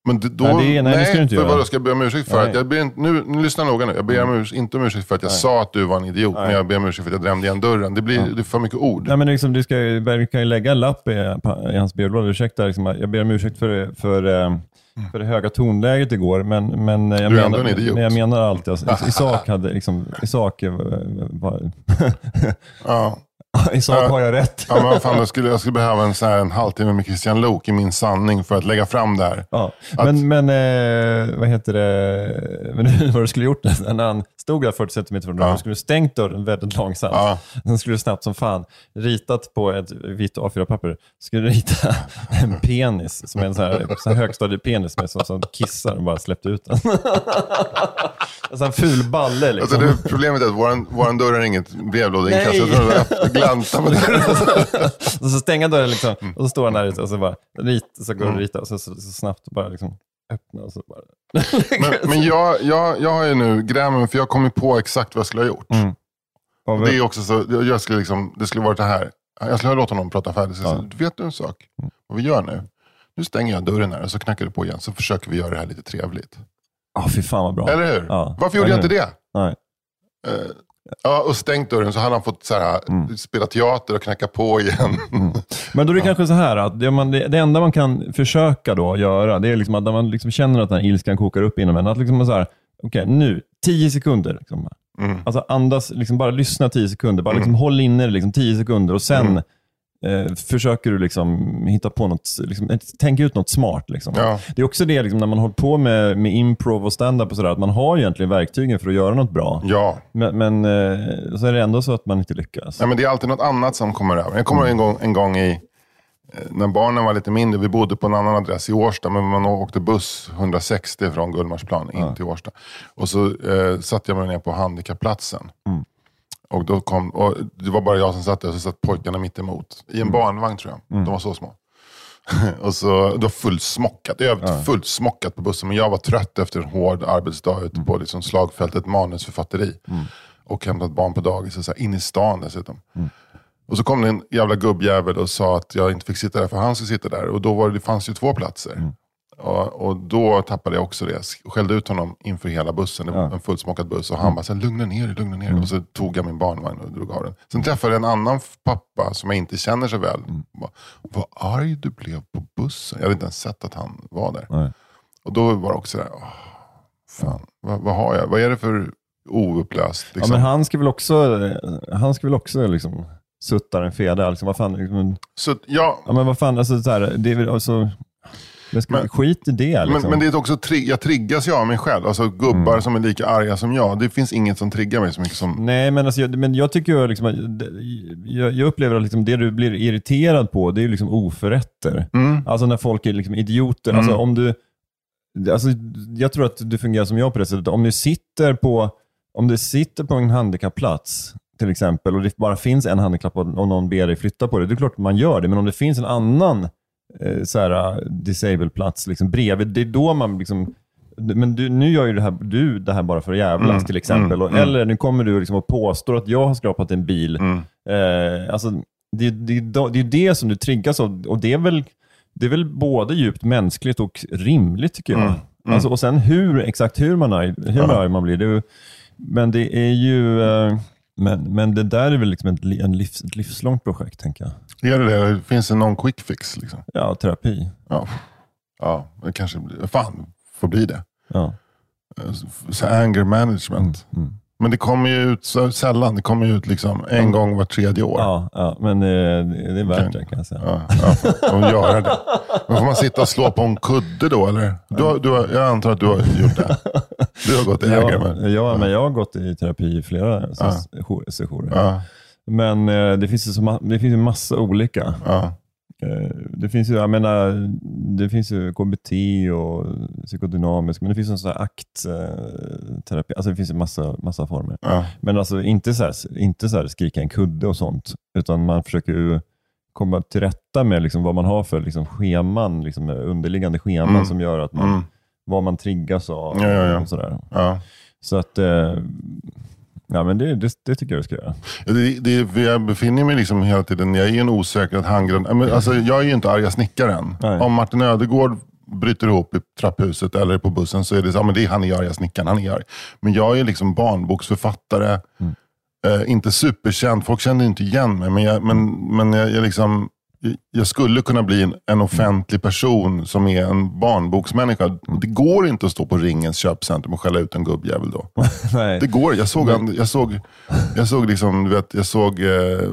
Men då, Nej, det- nej, det ska du inte för göra. ska jag be om ursäkt för? Nej. Att jag ber, nu, nu lyssna noga nu. Jag ber om urs, inte om ursäkt för att jag sa att du var en idiot. Men jag ber om ursäkt för att jag drämde igen dörren. Det blir det är för mycket ord. Nej, men liksom, du, ska, du kan ju lägga en lapp i, i hans brevlåda. Ursäkta, liksom, jag ber om ursäkt för, för, eh, för det höga tonläget igår, men, men, jag, Du är menar, en idiot. men jag menar alltid, alltså, i, i sak hade, liksom, i sak, eh, var, Ja. *laughs* i sak har jag rätt. Ja, men fan, jag, skulle, jag skulle behöva en, så här, en halvtimme med Christian Lok i min sanning för att lägga fram det här. Ja, Att- men, men eh, vad heter det? *laughs* Men vad du skulle gjort *laughs* när han stod där 40 cm från dörren, Ja. du skulle stängt dörren väldigt långsamt. Ja. Sen skulle du snabbt som fan ritat på ett vitt A4-papper, skulle du rita en penis, som är en sån här, sån här högstadiepenis med som, som kissar och bara släppte ut den. en sån här ful balle liksom. Alltså det, problemet är att våran dörr är inget brevlådeinkast. Jag tror det *laughs* och så stänga dörren liksom, Mm. och så står han där ute och så bara rit, så går det att rita och så, så, så snabbt bara liksom öppna och så bara... Men, men jag, jag, jag har ju nu grämen, för jag kom ju på exakt vad jag skulle ha gjort. Mm. Och Det är också så, jag- jag skulle liksom, det skulle varit det här. Jag skulle ha låtit honom prata färdigt. Så jag Ja. sa, Vet du en sak? Vad vi gör nu? Nu stänger jag dörren här och så knackar du på igen. Så försöker vi göra det här lite trevligt. Ja, fy fan vad bra. Eller hur? Ja. Varför gjorde jag Eller inte det? Nej. Ja, och stängt dörren så hade han fått så här, Mm. spela teater och knacka på igen. *laughs* Men då är det kanske så här att det, man, det, det enda man kan försöka då göra, det är liksom att när man liksom känner att den här ilskan kokar upp inom en, att liksom så här, okej nu, tio sekunder. Liksom. Mm. Alltså andas, liksom bara lyssna tio sekunder. Bara liksom håll inne det liksom tio sekunder och sen Mm. Eh, försöker du liksom hitta på något, liksom, tänk ut något smart. Liksom. Ja. Det är också det liksom, när man håller på med, med improv och stand-up och sådär, att man har egentligen verktygen för att göra något bra. ja. Men, men eh, så är det ändå så att man inte lyckas. Nej, men det är alltid något annat som kommer över. Jag kommer ihåg en gång, en gång i, eh, när barnen var lite mindre, vi bodde på en annan adress i Årsta, men man åkte buss 160 från Gullmarsplan in till Årsta. Och så eh, satte jag mig ner på handikappplatsen. Och då kom, och det var bara jag som satt där, och så satt pojkarna mitt emot. I en barnvagn tror jag. De var så små. *laughs* och så, det var fullsmockat, övrigt fullsmockat på bussen. Men jag var trött efter en hård arbetsdag ute på liksom slagfältet manusförfatteri. Och hämtat barn på dagis, och så här, in i stan dessutom. Och så kom det en jävla gubbjävel och sa att jag inte fick sitta där för han skulle sitta där. Och då var det, det fanns ju två platser. Och, och då tappade jag också det. Skällde ut honom inför hela bussen. Det var en fullsmockad buss. Och han bara, så här, lugna ner dig, lugna ner dig. Och så tog jag min barnvagn och drog av den. Sen träffade jag en annan pappa som jag inte känner så väl. Bara, Vad arg du blev på bussen. Jag hade inte ens sett att han var där. Nej. Och då var det också där, åh, fan, vad, vad har jag? Vad är det för oupplöst? Ja, Liksom? men han ska väl också, han ska väl också liksom sutta en feda. Liksom, vad fan, liksom, Så, ja, ja, men vad fan, alltså, så här, det är alltså, ska, Men- skit i det. Liksom. Men, men det är också, tri- jag triggas ju av mig själv. Alltså gubbar som är lika arga som jag. Det finns inget som triggar mig så mycket som... Nej, men, alltså, jag, men jag tycker ju liksom, jag, jag upplever att liksom, det du blir irriterad på, det är liksom oförrätter. Mm. Alltså när folk är liksom idioter. Alltså, om du, alltså, jag tror att du fungerar som jag på det sättet. Om du sitter på, om du sitter på en handikappplats till exempel och det bara finns en handikapp och någon ber dig flytta på det, det är klart man gör det. Men om det finns en annan så här, disabled-plats liksom, bredvid, det är då man liksom men du, nu gör ju det här, du det här bara för att jävlas Mm, till exempel. mm, och, mm. Eller nu kommer du liksom och påstår att jag har skrapat en bil. Mm. Eh, alltså, det, det, det är det som du triggas av och det är väl, det är väl både djupt mänskligt och rimligt tycker jag. Mm, Alltså, och sen hur, exakt hur man, är, hur Ja. arg man blir. Det men det är ju, eh, men, men det där är väl liksom ett, en livs, ett livslångt projekt tänker jag. Är det det? Finns det någon quick fix? Liksom? Ja, terapi. Ja. ja, det kanske blir... Fan, får bli det. Ja. Så anger management. Mm. Men det kommer ju ut sällan. Det kommer ju ut liksom en gång var tredje år. Ja, ja, men eh, det är värt det kan jag säga. Ja, ja, göra det. Men får man sitta och slå på en kudde då eller? Du, du, jag antar att du har gjort det. Du har gått i anger Ja, management. ja, men jag har gått i terapi i flera ja. sessioner. Men eh, det finns ju så ma- det finns ju massa olika. ja. Eh, Det finns ju, jag menar, det finns ju KBT och psykodynamisk, men det finns en sån här aktterapi. Alltså det finns ju massa, massa former. ja. Men alltså inte så, här, inte så här skrika en kudde och sånt, utan man försöker ju komma till rätta med liksom vad man har för liksom scheman, liksom underliggande scheman Mm. som gör att man, Mm. vad man triggas av. Ja, ja, ja. Och sådär. ja. Så att, eh, ja men det, det, det tycker jag du ska göra. Det, det, jag befinner mig liksom hela tiden, jag är en osäker handgrund. Men Alltså, jag är ju inte arga snickaren. Nej. Om Martin Ödegård bryter ihop i trapphuset eller på bussen så är det så, ja, men det är, han är arga snickaren, han är arg. Men jag är liksom barnboksförfattare, Mm. eh, inte superkänd, folk känner inte igen mig. Men jag, men, men jag, jag, liksom, jag- skulle kunna bli en, en offentlig person som är en barnboksmänniska. Det går inte att stå på Ringens köpcentrum och skälla ut en gubbjävel då. *laughs* Nej. Det går. Jag såg, han, jag såg, jag såg, liksom, du vet, jag såg eh,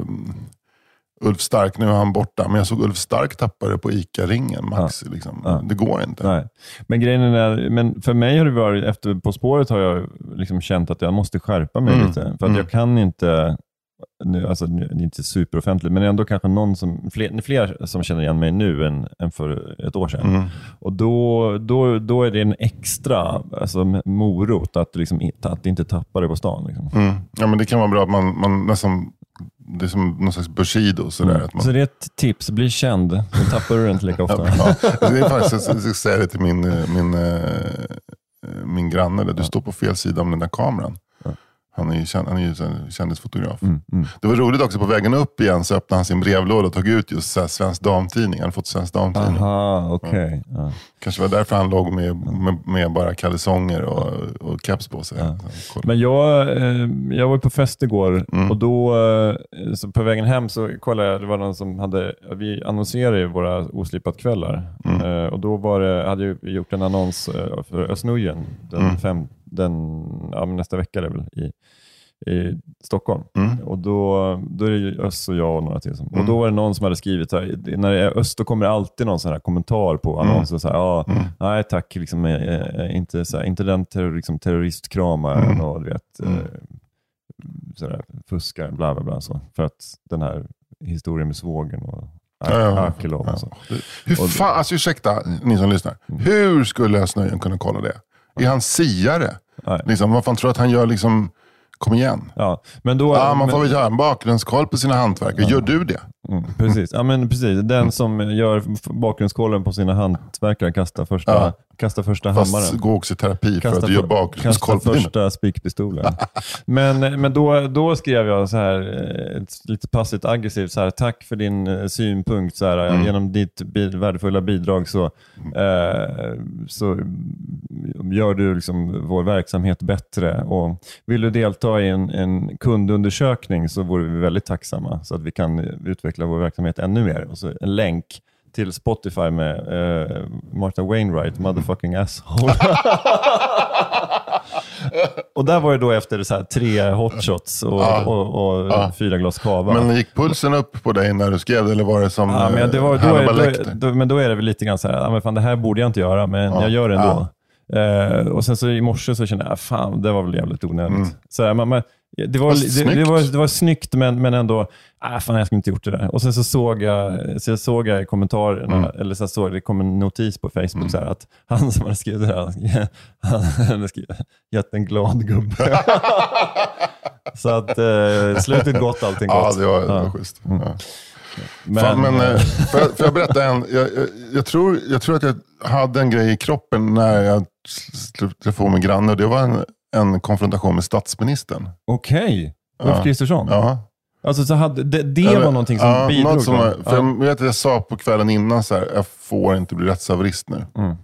Ulf Stark, nu är han borta, men jag såg Ulf Stark tappa det på ICA-ringen, Max. Liksom. Ja. Det går inte. Nej. Men grejen är, men för mig har det varit, efter På spåret har jag liksom känt att jag måste skärpa mig Mm. lite. För att Mm. jag kan inte, nu, alltså, nu, det är inte superoffentligt, men ändå kanske någon som, fler, fler som känner igen mig nu än, än för ett år sedan. Mm. Och då, då, då är det en extra alltså, morot att, liksom, att inte tappa det på stan. Liksom. Mm. Ja, men det kan vara bra att man, man nästan, det är som någon slags Bushido. Sådär, att man, Så det är ett tips, bli känd. Då tappar du inte lika *laughs* ofta. ja, det är faktiskt, jag ska säga det till min, eh, min, eh, min granne, där. du står på fel sida om den där kameran. Han är ju, känd, han är ju kändisfotograf. Mm, mm. Det var roligt också, på vägen upp igen så öppnade han sin brevlåda och tog ut just så här Svensk Damtidning. Han hade fått Svensk Damtidning. Aha, okej. Ja. Kanske var därför han låg med, med, med bara kalsonger och, och keps på sig. Kolla. Men jag, eh, jag var på fest igår Mm. och då eh, på vägen hem så kollade jag, det var någon som hade, vi annonserar ju våra oslipat-kvällar Mm. eh, och då var det, hade jag gjort en annons för Östnujen den Mm. fem, den, ja, nästa vecka är det väl, i, i Stockholm. Mm. Och då, då är det Öst och jag och några till. Som, Mm. Och då var det någon som hade skrivit, här, när det är Öst då kommer det alltid någon sån här kommentar på Mm. annonsen. Så här, ja, Nej tack, liksom, eh, eh, inte, så här, inte den terror, liksom, terroristkramaren Mm. och du vet, Mm. eh, så där, fuskar, bla bla bla. Så. För att den här historien med svågen och Ja, ja, och så. Hur fan, alltså ursäkta ni som lyssnar. Hur skulle Snöjen kunna kolla det? Är han siare? Nej. Liksom, vad fan tror du att han gör? Liksom, kom igen. Ja, men då, Ja, man får men, väl göra en bakgrundskoll på sina hantverkare. Gör du det? Mm, precis. Ja, men precis. Den som gör bakgrundskollen på sina hantverkare kastar första, Ja. kastar första Fast hammaren. gå också i terapi för Kasta att du gör för- bakgrundskoll Kasta första spikpistolen. *laughs* men men då, då skrev jag så här, eh, lite passivt aggressivt, så här, tack för din eh, synpunkt. Så här, Mm. Genom ditt värdefulla bidrag så, eh, så gör du liksom vår verksamhet bättre. Och vill du delta i en, en kundundersökning så vore vi väldigt tacksamma så att vi kan utveckla vår verksamhet ännu mer. Och så en länk till Spotify med eh, Martha Wainwright, motherfucking asshole. *laughs* Och där var det då efter så tre hotshots och, Ja. och, och Ja. fyra glas cava. Men gick pulsen upp på dig när du skrev det eller var det som ja, men, det var, eh, då, är, då, då, men då är det väl lite grann så här, ja, men fan, det här borde jag inte göra, men Ja. jag gör det ändå. Eh, och sen så i morse så kände jag, ah, fan, det var väl jävligt onödigt. Mm. Så här, man, man, det, var, det, det, var, det var snyggt, men, men ändå, ah, fan jag skulle inte gjort det där. Och sen så såg jag, så såg jag i kommentarerna, Mm. eller så såg det kom en notis på Facebook så här, att han som hade skrivit det här, han *laughs* hade skrivit, glad gubbe. *laughs* så att eh, slutet gott, allting Ja, gott. det var, det var Ja. schysst. Ja. Men, Fan, men, eh, får, jag, får jag berätta en? Jag, jag, jag, tror, jag tror att jag hade en grej i kroppen när jag träffade min granne. och Det var en, en konfrontation med statsministern. Okej, Ulf Ja. Kristersson. Ja. Alltså, så hade, det det Eller- var någonting som ja, bidrog? något som, för ja. jag, vet att jag sa på kvällen innan så här, jag får inte bli rättshaverist nu. Mm.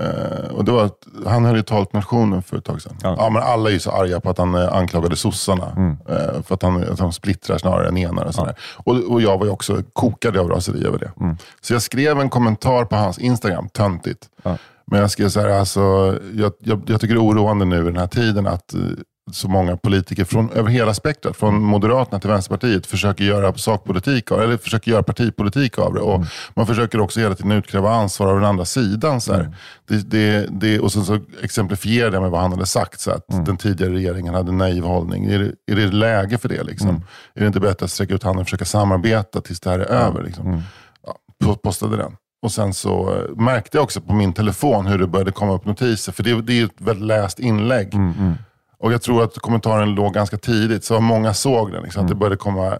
Eh, och det var han höll ju tal till nationen för ett tag sedan. Ja. Ja. men alla är ju så arga på att han eh, anklagade sossarna. Mm. Eh, för att, han, att de splittrar snarare än enar. Och, sådär. och, och jag var ju också kokad av raseri över det. Mm. Så jag skrev en kommentar på hans Instagram, töntigt. Ja. Men jag så här, alltså, jag, jag, jag tycker det är oroande nu i den här tiden att eh, så många politiker från, över hela spektrat, från Moderaterna till Vänsterpartiet, försöker göra sakpolitik av, eller försöker göra partipolitik av det. Och Man försöker också hela tiden utkräva ansvar av den andra sidan. Så här. Det, det, det, och sen så exemplifierade jag med vad han hade sagt, så att den tidigare regeringen hade naiv hållning. Är det, är det läge för det? Liksom? Är det inte bättre att sträcka ut handen och försöka samarbeta tills det här är över? Liksom? Ja, po- postade den. Och sen så eh, märkte jag också på min telefon hur det började komma upp notiser. För det, det är ett väldigt läst inlägg. Och jag tror att kommentaren låg ganska tidigt, så många såg den. Liksom, Att det började komma eh,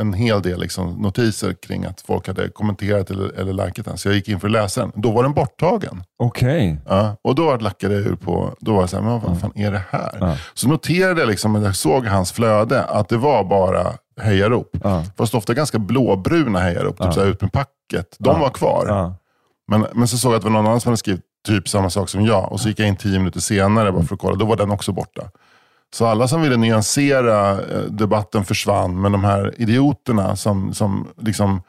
en hel del liksom, notiser kring att folk hade kommenterat eller, eller likat den. Så jag gick in för att läsa den. Då var den borttagen. Okej. Ja, och då lackade jag ur på, då var jag så här, men vad fan är det här? Ja. Så noterade jag, liksom, när jag såg hans flöde, att det var bara hejarop. Ja. Fast ofta ganska blåbruna hejarop, typ så här ut med packet. De var kvar. Ja. Men, men så såg jag att det var någon annan som hade skrivit typ samma sak som jag. Och så gick jag in tio minuter senare bara för att kolla. Då var den också borta. Så alla som ville nyansera eh, debatten försvann. Men de här idioterna som, som liksom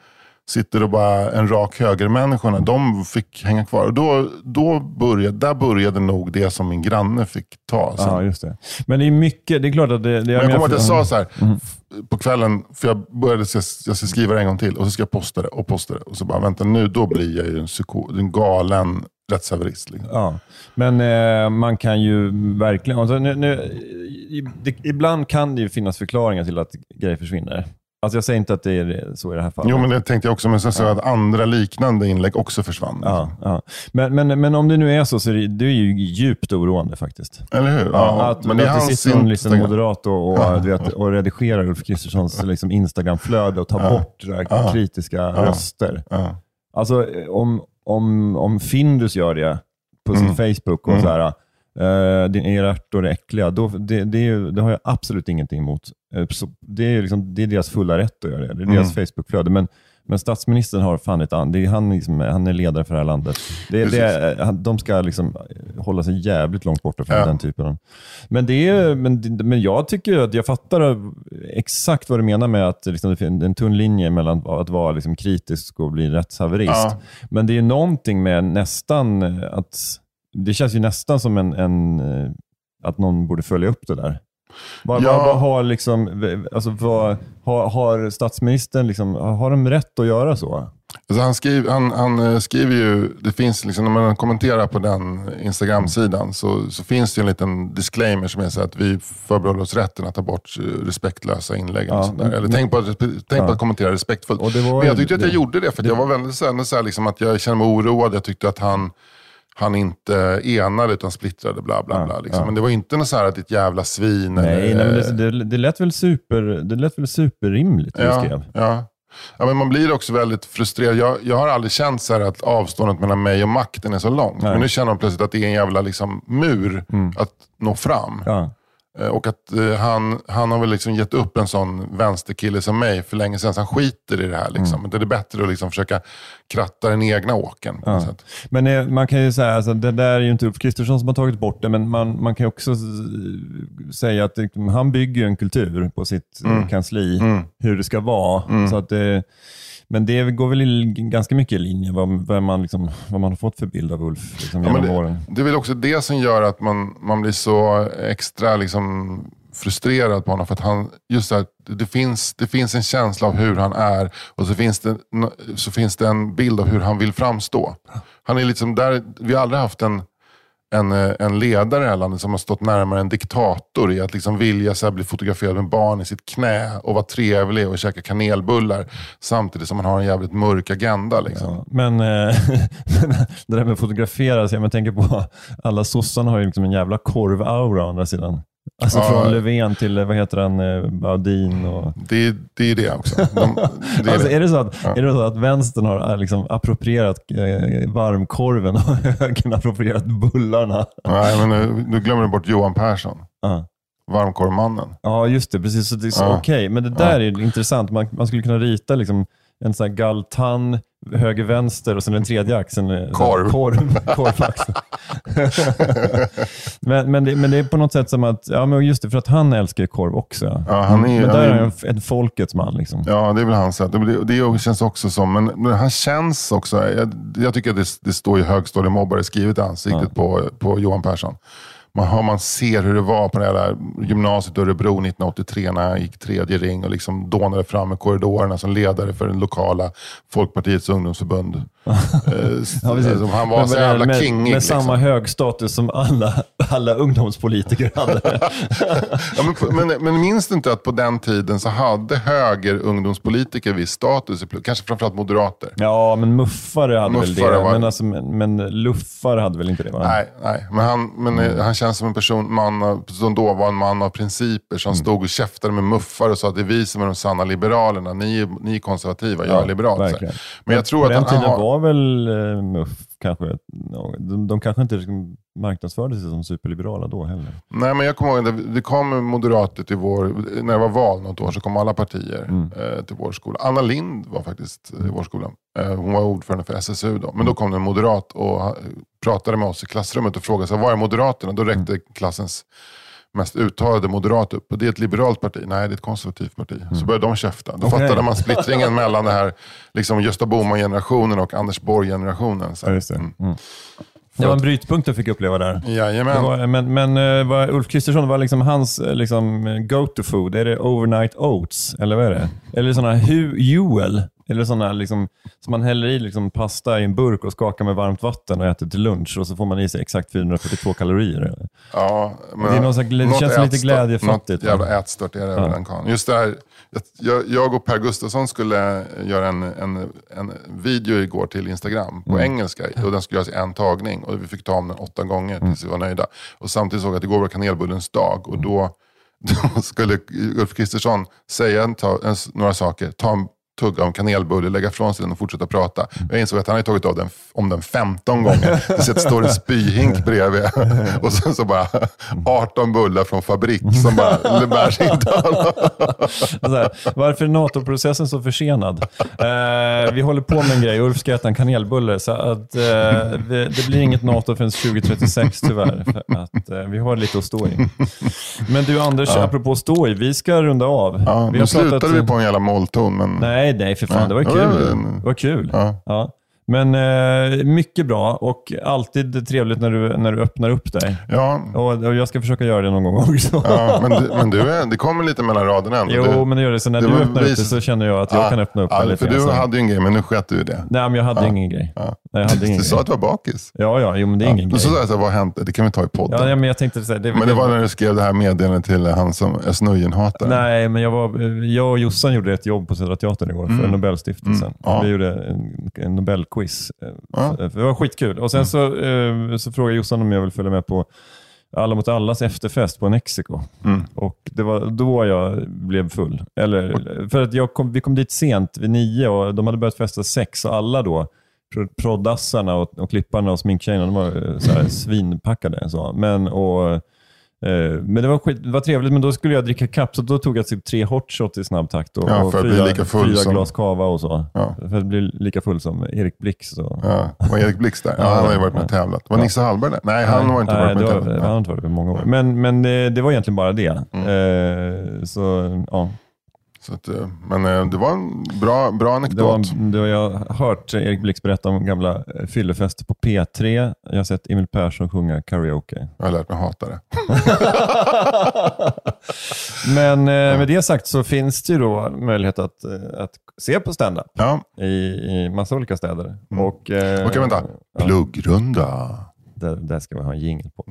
sitter och bara en rak höger-människorna, de fick hänga kvar. Och då, då började, där började nog det som min granne fick ta. Sen. ja, just det. Men det är mycket, det är klart att det... det Men jag kommer ihåg att jag sa så här, Mm. på kvällen, för jag började, jag ska skriva det en gång till och så ska jag posta det och posta det. Och så bara, vänta nu, då blir jag ju en, psyko, en galen rättshaverist. Liksom. Ja, men eh, man kan ju verkligen... Alltså, nu, nu, i, det, ibland kan det ju finnas förklaringar till att grejer försvinner. Alltså jag säger inte att det är så i det här fallet. Jo, men det tänkte jag också, men sen så att andra liknande inlägg också försvann. Ja, ja. Men, men, men om det nu är så, så är det, det är ju djupt oroande faktiskt. Eller hur? Ja, Ja, att, men det att det sitter någon liten moderat och, och, vet, och redigerar Ulf Kristerssons liksom Instagram-flöde och tar Ja. bort det där Ja. kritiska röster. Ja. Alltså om, om, om Findus gör det på sin Mm. Facebook och Mm. så här, eh, din era ärtor är äckliga, då, det, det, är ju, det har jag absolut ingenting emot. Eh, så det, är liksom, det är deras fulla rätt att göra det. Det är deras Facebookflöde. Men, men statsministern har fan ett an, det är han, liksom, han är ledare för det här landet. Det, det är, han- de ska liksom hålla sig jävligt långt borta från Ja. den typen av... Men, det är, men, men jag tycker att jag fattar exakt vad du menar med att liksom, det finns en tunn linje mellan att vara liksom, kritisk och bli rättshaverist. Ja. Men det är någonting med nästan eh, att... Det känns ju nästan som en, en eh, att någon borde följa upp det där. Vad, Ja. vad, vad har, liksom, alltså, vad, har, har statsministern, liksom, har de rätt att göra så? Alltså han, skriver, han, han eh, skriver ju, det finns liksom, när man kommenterar på den Instagram-sidan så, så finns det en liten disclaimer som är så att vi förbehåller oss rätten att ta bort eh, respektlösa inlägg. Ja, och sånt där. men- Eller tänk, på, att- tänk på Ja. att kommentera respektfullt. Det Men jag tyckte att jag det- gjorde det, för att jag var väldigt så här, så här liksom att jag kände mig oroad. Jag tyckte att han, han inte enade utan splittrade. Bla, bla, Ja, bla, liksom. ja. Men det var inte något så här att ditt jävla svin. Nej, eller, nej men det, det, det, lät väl super, det lät väl superrimligt det du Ja, skrev. ja. ja, men man blir också väldigt frustrerad. Jag, jag har aldrig känt så att avståndet mellan mig och makten är så långt. Nej. Men nu känner man plötsligt att det är en jävla liksom, mur att nå fram. Ja. Eh, Och att eh, han, han har väl liksom gett upp en sån vänsterkille som mig för länge sedan. Så han skiter i det här. Liksom. Mm. Det är bättre att liksom försöka kratta den egna åken. Ja. Men eh, man kan ju säga, alltså, det där är ju inte Ulf Kristersson som har tagit bort det, men man, man kan också säga att det, han bygger en kultur på sitt eh, Mm. kansli, hur det ska vara. Så att det, men det går väl ganska mycket i linje vad, vad, man, liksom, vad man har fått för bild av Ulf liksom, Ja, genom åren. det, det är väl också det som gör att man, man blir så extra liksom, frustrerad på honom. För att han, just det, här, det, finns, det finns en känsla av hur han är och så finns, det, så finns det en bild av hur han vill framstå. Han är liksom där, vi har aldrig haft en, en, eh, en ledare i det här landet som har stått närmare en diktator i att liksom vilja så här bli fotograferad med barn i sitt knä och vara trevlig och käka kanelbullar samtidigt som man har en jävligt mörk agenda. Liksom. Ja, men eh, *laughs* det där med att fotografera, så jag tänker på alla sossarna har ju liksom en jävla korv-aura å andra sidan. Alltså Ja. från Löfven till, eh, vad heter han, eh, Baudin och... Det, det är det också. De, det är *laughs* Alltså, det. är, det så att, är det så att vänstern har eh, liksom approprierat eh, varmkorven och *laughs* högern approprierat bullarna? Nej, men nu, nu glömmer du bort Johan Persson. Ja. Varmkorvmannen. Ja, just det. Precis. Så det är så, Ja. Okej, men det där är intressant. Man, man skulle kunna rita liksom en sån här galtan, höger, vänster och sen den tredje axeln. Korv. *laughs* Korv. Korvaxeln. *laughs* men, men, det, men det är på något sätt som att, ja men just det, för att han älskar korv också. Ja, han är, men han där är är, han en, folkets man. Liksom. ja, det är väl hans sätt. Det, det känns också som, men, men han känns också, jag, jag tycker att det, det står ju högstadiemobbare skrivet i ansiktet på, på Johan Persson. Man, man ser hur det var på det där gymnasiet i Örebro 1983 när han gick tredje ring och liksom dånade fram i korridorerna som ledare för den lokala Folkpartiets ungdomsförbund. *laughs* Eh, Ja, precis. alltså, han var Men så jävla med, kingig. Med liksom. samma hög status som alla, *laughs* alla ungdomspolitiker *laughs* hade. Ja, men, men, men minns du inte att på den tiden så hade höger ungdomspolitiker viss status, kanske framförallt moderater? ja, men muffare hade väl Muffare det. var- Men, alltså, men, men luffare hade väl inte det? Va? Nej, nej. men, han, men eh, han känns som en person, man, som då var en man av principer Mm. som stod och käftade med muffar och sa att det är vi som är de sanna liberalerna. Ni, är- ni är konservativa, jag är liberal. verkligen. Men jag tror På att den tiden har, var väl eh, MUF kanske, de, de kanske inte marknadsförde sig som superliberala då heller. Nej, men jag kommer ihåg, det, det kom moderater till vår, när det var val något år så kom alla partier Mm. eh, till vår skola. Anna Lind var faktiskt i vår skola. Eh, hon var ordförande för SSU då. Men då kom det en moderat och pratade med oss i klassrummet och frågade här, var är Moderaterna? Då räckte Mm. klassens mest uttalade moderat upp. Och det är ett liberalt parti. Nej, det är ett konservativt parti. Så började de käfta. Då Mm. Okej. fattade man splittringen *laughs* mellan det här liksom Gösta Bohman-generationen och Anders Borg-generationen. Så här. Ja, det. Mm. Mm. Det var en brytpunkt jag fick uppleva där. Det Jajamän. var, men men eh, vad Ulf Kristersson, var liksom hans eh, liksom, go-to-food? Är det overnight oats? Eller vad är det? Eller sådana hu- Huel? Eller sådana liksom, som man häller i liksom pasta i en burk och skakar med varmt vatten och äter till lunch och så får man i sig exakt 442 kalorier. Ja, men Det är någon slags- det något känns lite ätstört- glädjefattigt, Något jävla ätstört är det Ja. väl en kan. Just det här, jag, jag och Per Gustafsson skulle göra en, en, en video igår till Instagram på Mm. engelska. Och den skulle göras i en tagning. Och vi fick ta om den åtta gånger Mm. tills vi var nöjda. Och samtidigt såg jag att igår var kanelbullens dag. Och då, *laughs* då skulle Ulf Kristersson säga en, ta, en, några saker. Ta en tugga av en kanelbulle, lägga från sig den och fortsätta prata. Jag insåg att han hade tagit av den, om den 15 gånger. Det står en spyhink bredvid. Och sen så bara 18 bullar från fabrik som bara det bär sig inte *laughs* här, varför är NATO-processen så försenad? Eh, vi håller på med en grej. Ulf ska äta en kanelbulle. Så att, eh, det, det blir inget NATO förrän 2036 tyvärr. För att, eh, vi har lite att stå i. Men du Anders, apropå stå i. Vi ska runda av. Ja, vi nu slutade vi på en jävla mollton. Men... Nej, nej för fan. Nej. Det var kul. Det var kul. Ja. Men eh, mycket bra och alltid trevligt när du, när du öppnar upp dig. Ja, Och, och jag ska försöka göra det någon gång också. ja, men, du- men du är, det kommer lite mellan raderna ändå. Jo, du, men det gör det. Så när det du öppnar upp vis- det så känner jag att jag Ja, kan öppna upp ja, det lite. För du sen. hade ju en grej, men nu sket du i det. Nej, men jag hade ingen grej. Ja. Nej, jag hade ingen Du sa att du var bakis. Ja, ja, jo, men det är ingen så grej. sa jag, så här, vad hänt? Det kan vi ta i podden. Ja, ja, men jag tänkte säga... Det, Men det var när du skrev det här meddelandet till han som är snöjenhatare. Nej, men jag, var, jag och Jossan gjorde ett jobb på Södra Teatern igår för Nobelstiftelsen. Mm, ja. Vi gjorde en, en. Eh, Ja. Det var skitkul. Och sen Mm. så, eh, så frågade Jossan om jag vill följa med på Alla mot allas efterfest på Mexiko. Mm. Och det var då jag blev full. Eller, för att jag kom, vi kom dit sent, vid nio, och de hade börjat festa sex. Och alla då, pro- proddassarna och, och klipparna och sminktjejerna, de var eh, så här *laughs* svinpackade. Så. Men, och, men det var, skit, det var trevligt, men då skulle jag dricka kapp, så då tog jag typ tre hot shots i snabb takt. Och, Ja, och fyra, fyra som- glas cava och så. Ja. För att bli lika full som Erik Blix. Så. Ja, var Erik Blix där? Ja, han har ju varit med och tävlat. Var. Nisse Hallberg där? Nej, han var inte Nej, varit med och tävlat. Han har inte varit med många år. Men, men det, det var egentligen bara det. Mm. Eh, så, ja. Så att, eh, men eh, det var en bra, bra det var, anekdot. det var, jag har hört Erik Blix berätta om gamla eh, fyllefester på P3. Jag har sett Emil Persson sjunga karaoke. Jag har lärt mig hata det. *laughs* Men eh, med det sagt så finns det ju då möjlighet att, att se på stand-up Ja, i, i massa olika städer. Och, eh, okej vänta. Pluggrunda. Det, det ska vi ha en jingle på.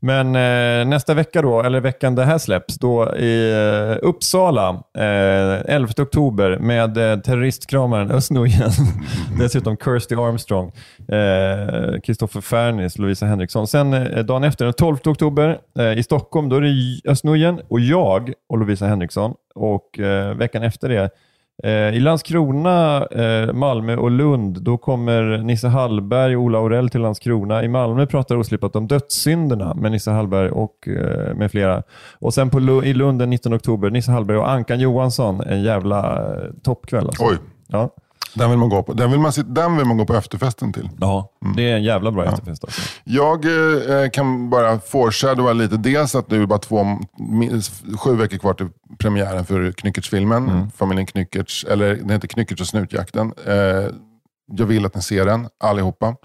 Men eh, nästa vecka då, eller veckan det här släpps, då i eh, Uppsala, eh, 11 oktober med eh, terroristkramaren Özz-Nujen. *laughs* *laughs* Dessutom Kirsty Armstrong, eh, Kristoffer Fernis, Lovisa Henriksson. Sen eh, dagen efter, den 12 oktober eh, i Stockholm, då är det Özz-Nujen och jag och Lovisa Henriksson. Och eh, veckan efter det Eh, I Landskrona, eh, Malmö och Lund, då kommer Nisse Hallberg och Ola Aurell till Landskrona. I Malmö pratar oslipat om dödssynderna med Nisse Hallberg och eh, med flera. Och sen på i Lund den 19 oktober, Nisse Hallberg och Ankan Johansson. En jävla eh, toppkväll. Alltså. Oj, Ja. Den vill man gå på. Den vill man, den vill man gå på efterfesten till. ja, det är en jävla bra efterfest. Alltså. Jag eh, kan bara foreshadowa lite. Dels att nu är det bara två, sju veckor kvar till premiären för Knyckertz-filmen. Mm. Familjen Knyckertz, eller den heter Knyckertz och snutjakten. Eh, jag vill att ni ser den, allihopa.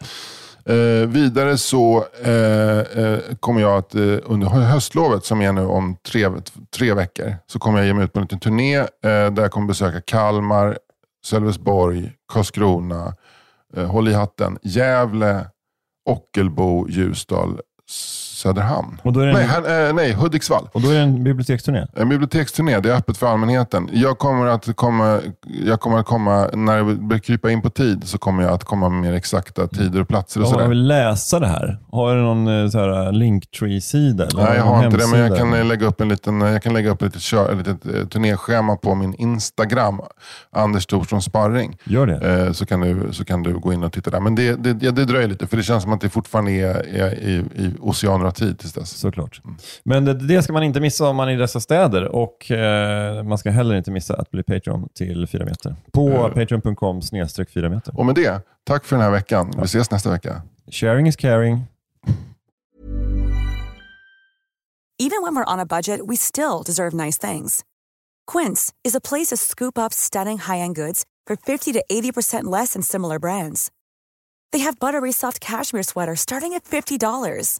Eh, vidare så eh, eh, kommer jag att eh, under höstlovet, som är nu om tre, tre veckor, så kommer jag ge mig ut på en liten turné eh, där jag kommer besöka Kalmar, Sölvesborg, Karlskrona, eh, håll i hatten, Gävle, Ockelbo, Ljusdal, Söderhamn. Det en- nej, här, eh, nej, Hudiksvall. Och då är det en biblioteksturné. En biblioteksturné, det är öppet för allmänheten. Jag kommer att komma, jag kommer att komma när det börjar krypa in på tid, så kommer jag att komma med mer exakta tider och platser och man sådär. vill läsa det här, har du någon eh, så här, Linktree-sida? Nej, jag har inte det, men jag kan lägga upp en liten, jag kan lägga upp ett litet, litet eh, turnéschema på min Instagram, Anders Thorsson Sparring. Gör det. Eh, så, kan du, så kan du gå in och titta där. Men det, det, ja, det dröjer lite, för det känns som att det fortfarande är, är i, i oceaner av tid tills dess. Såklart. Men det, det ska man inte missa om man är i dessa städer och eh, man ska heller inte missa att bli Patreon till 4 meter. På patreon.com snedstreck 4 meter. Och med det, tack för den här veckan. Vi ses nästa vecka. Sharing is caring. Even when we're on a budget, we still deserve nice things. Quince is a place to scoop up stunning high-end goods for 50 to 80% less than similar brands. They have buttery soft cashmere sweaters starting at $50,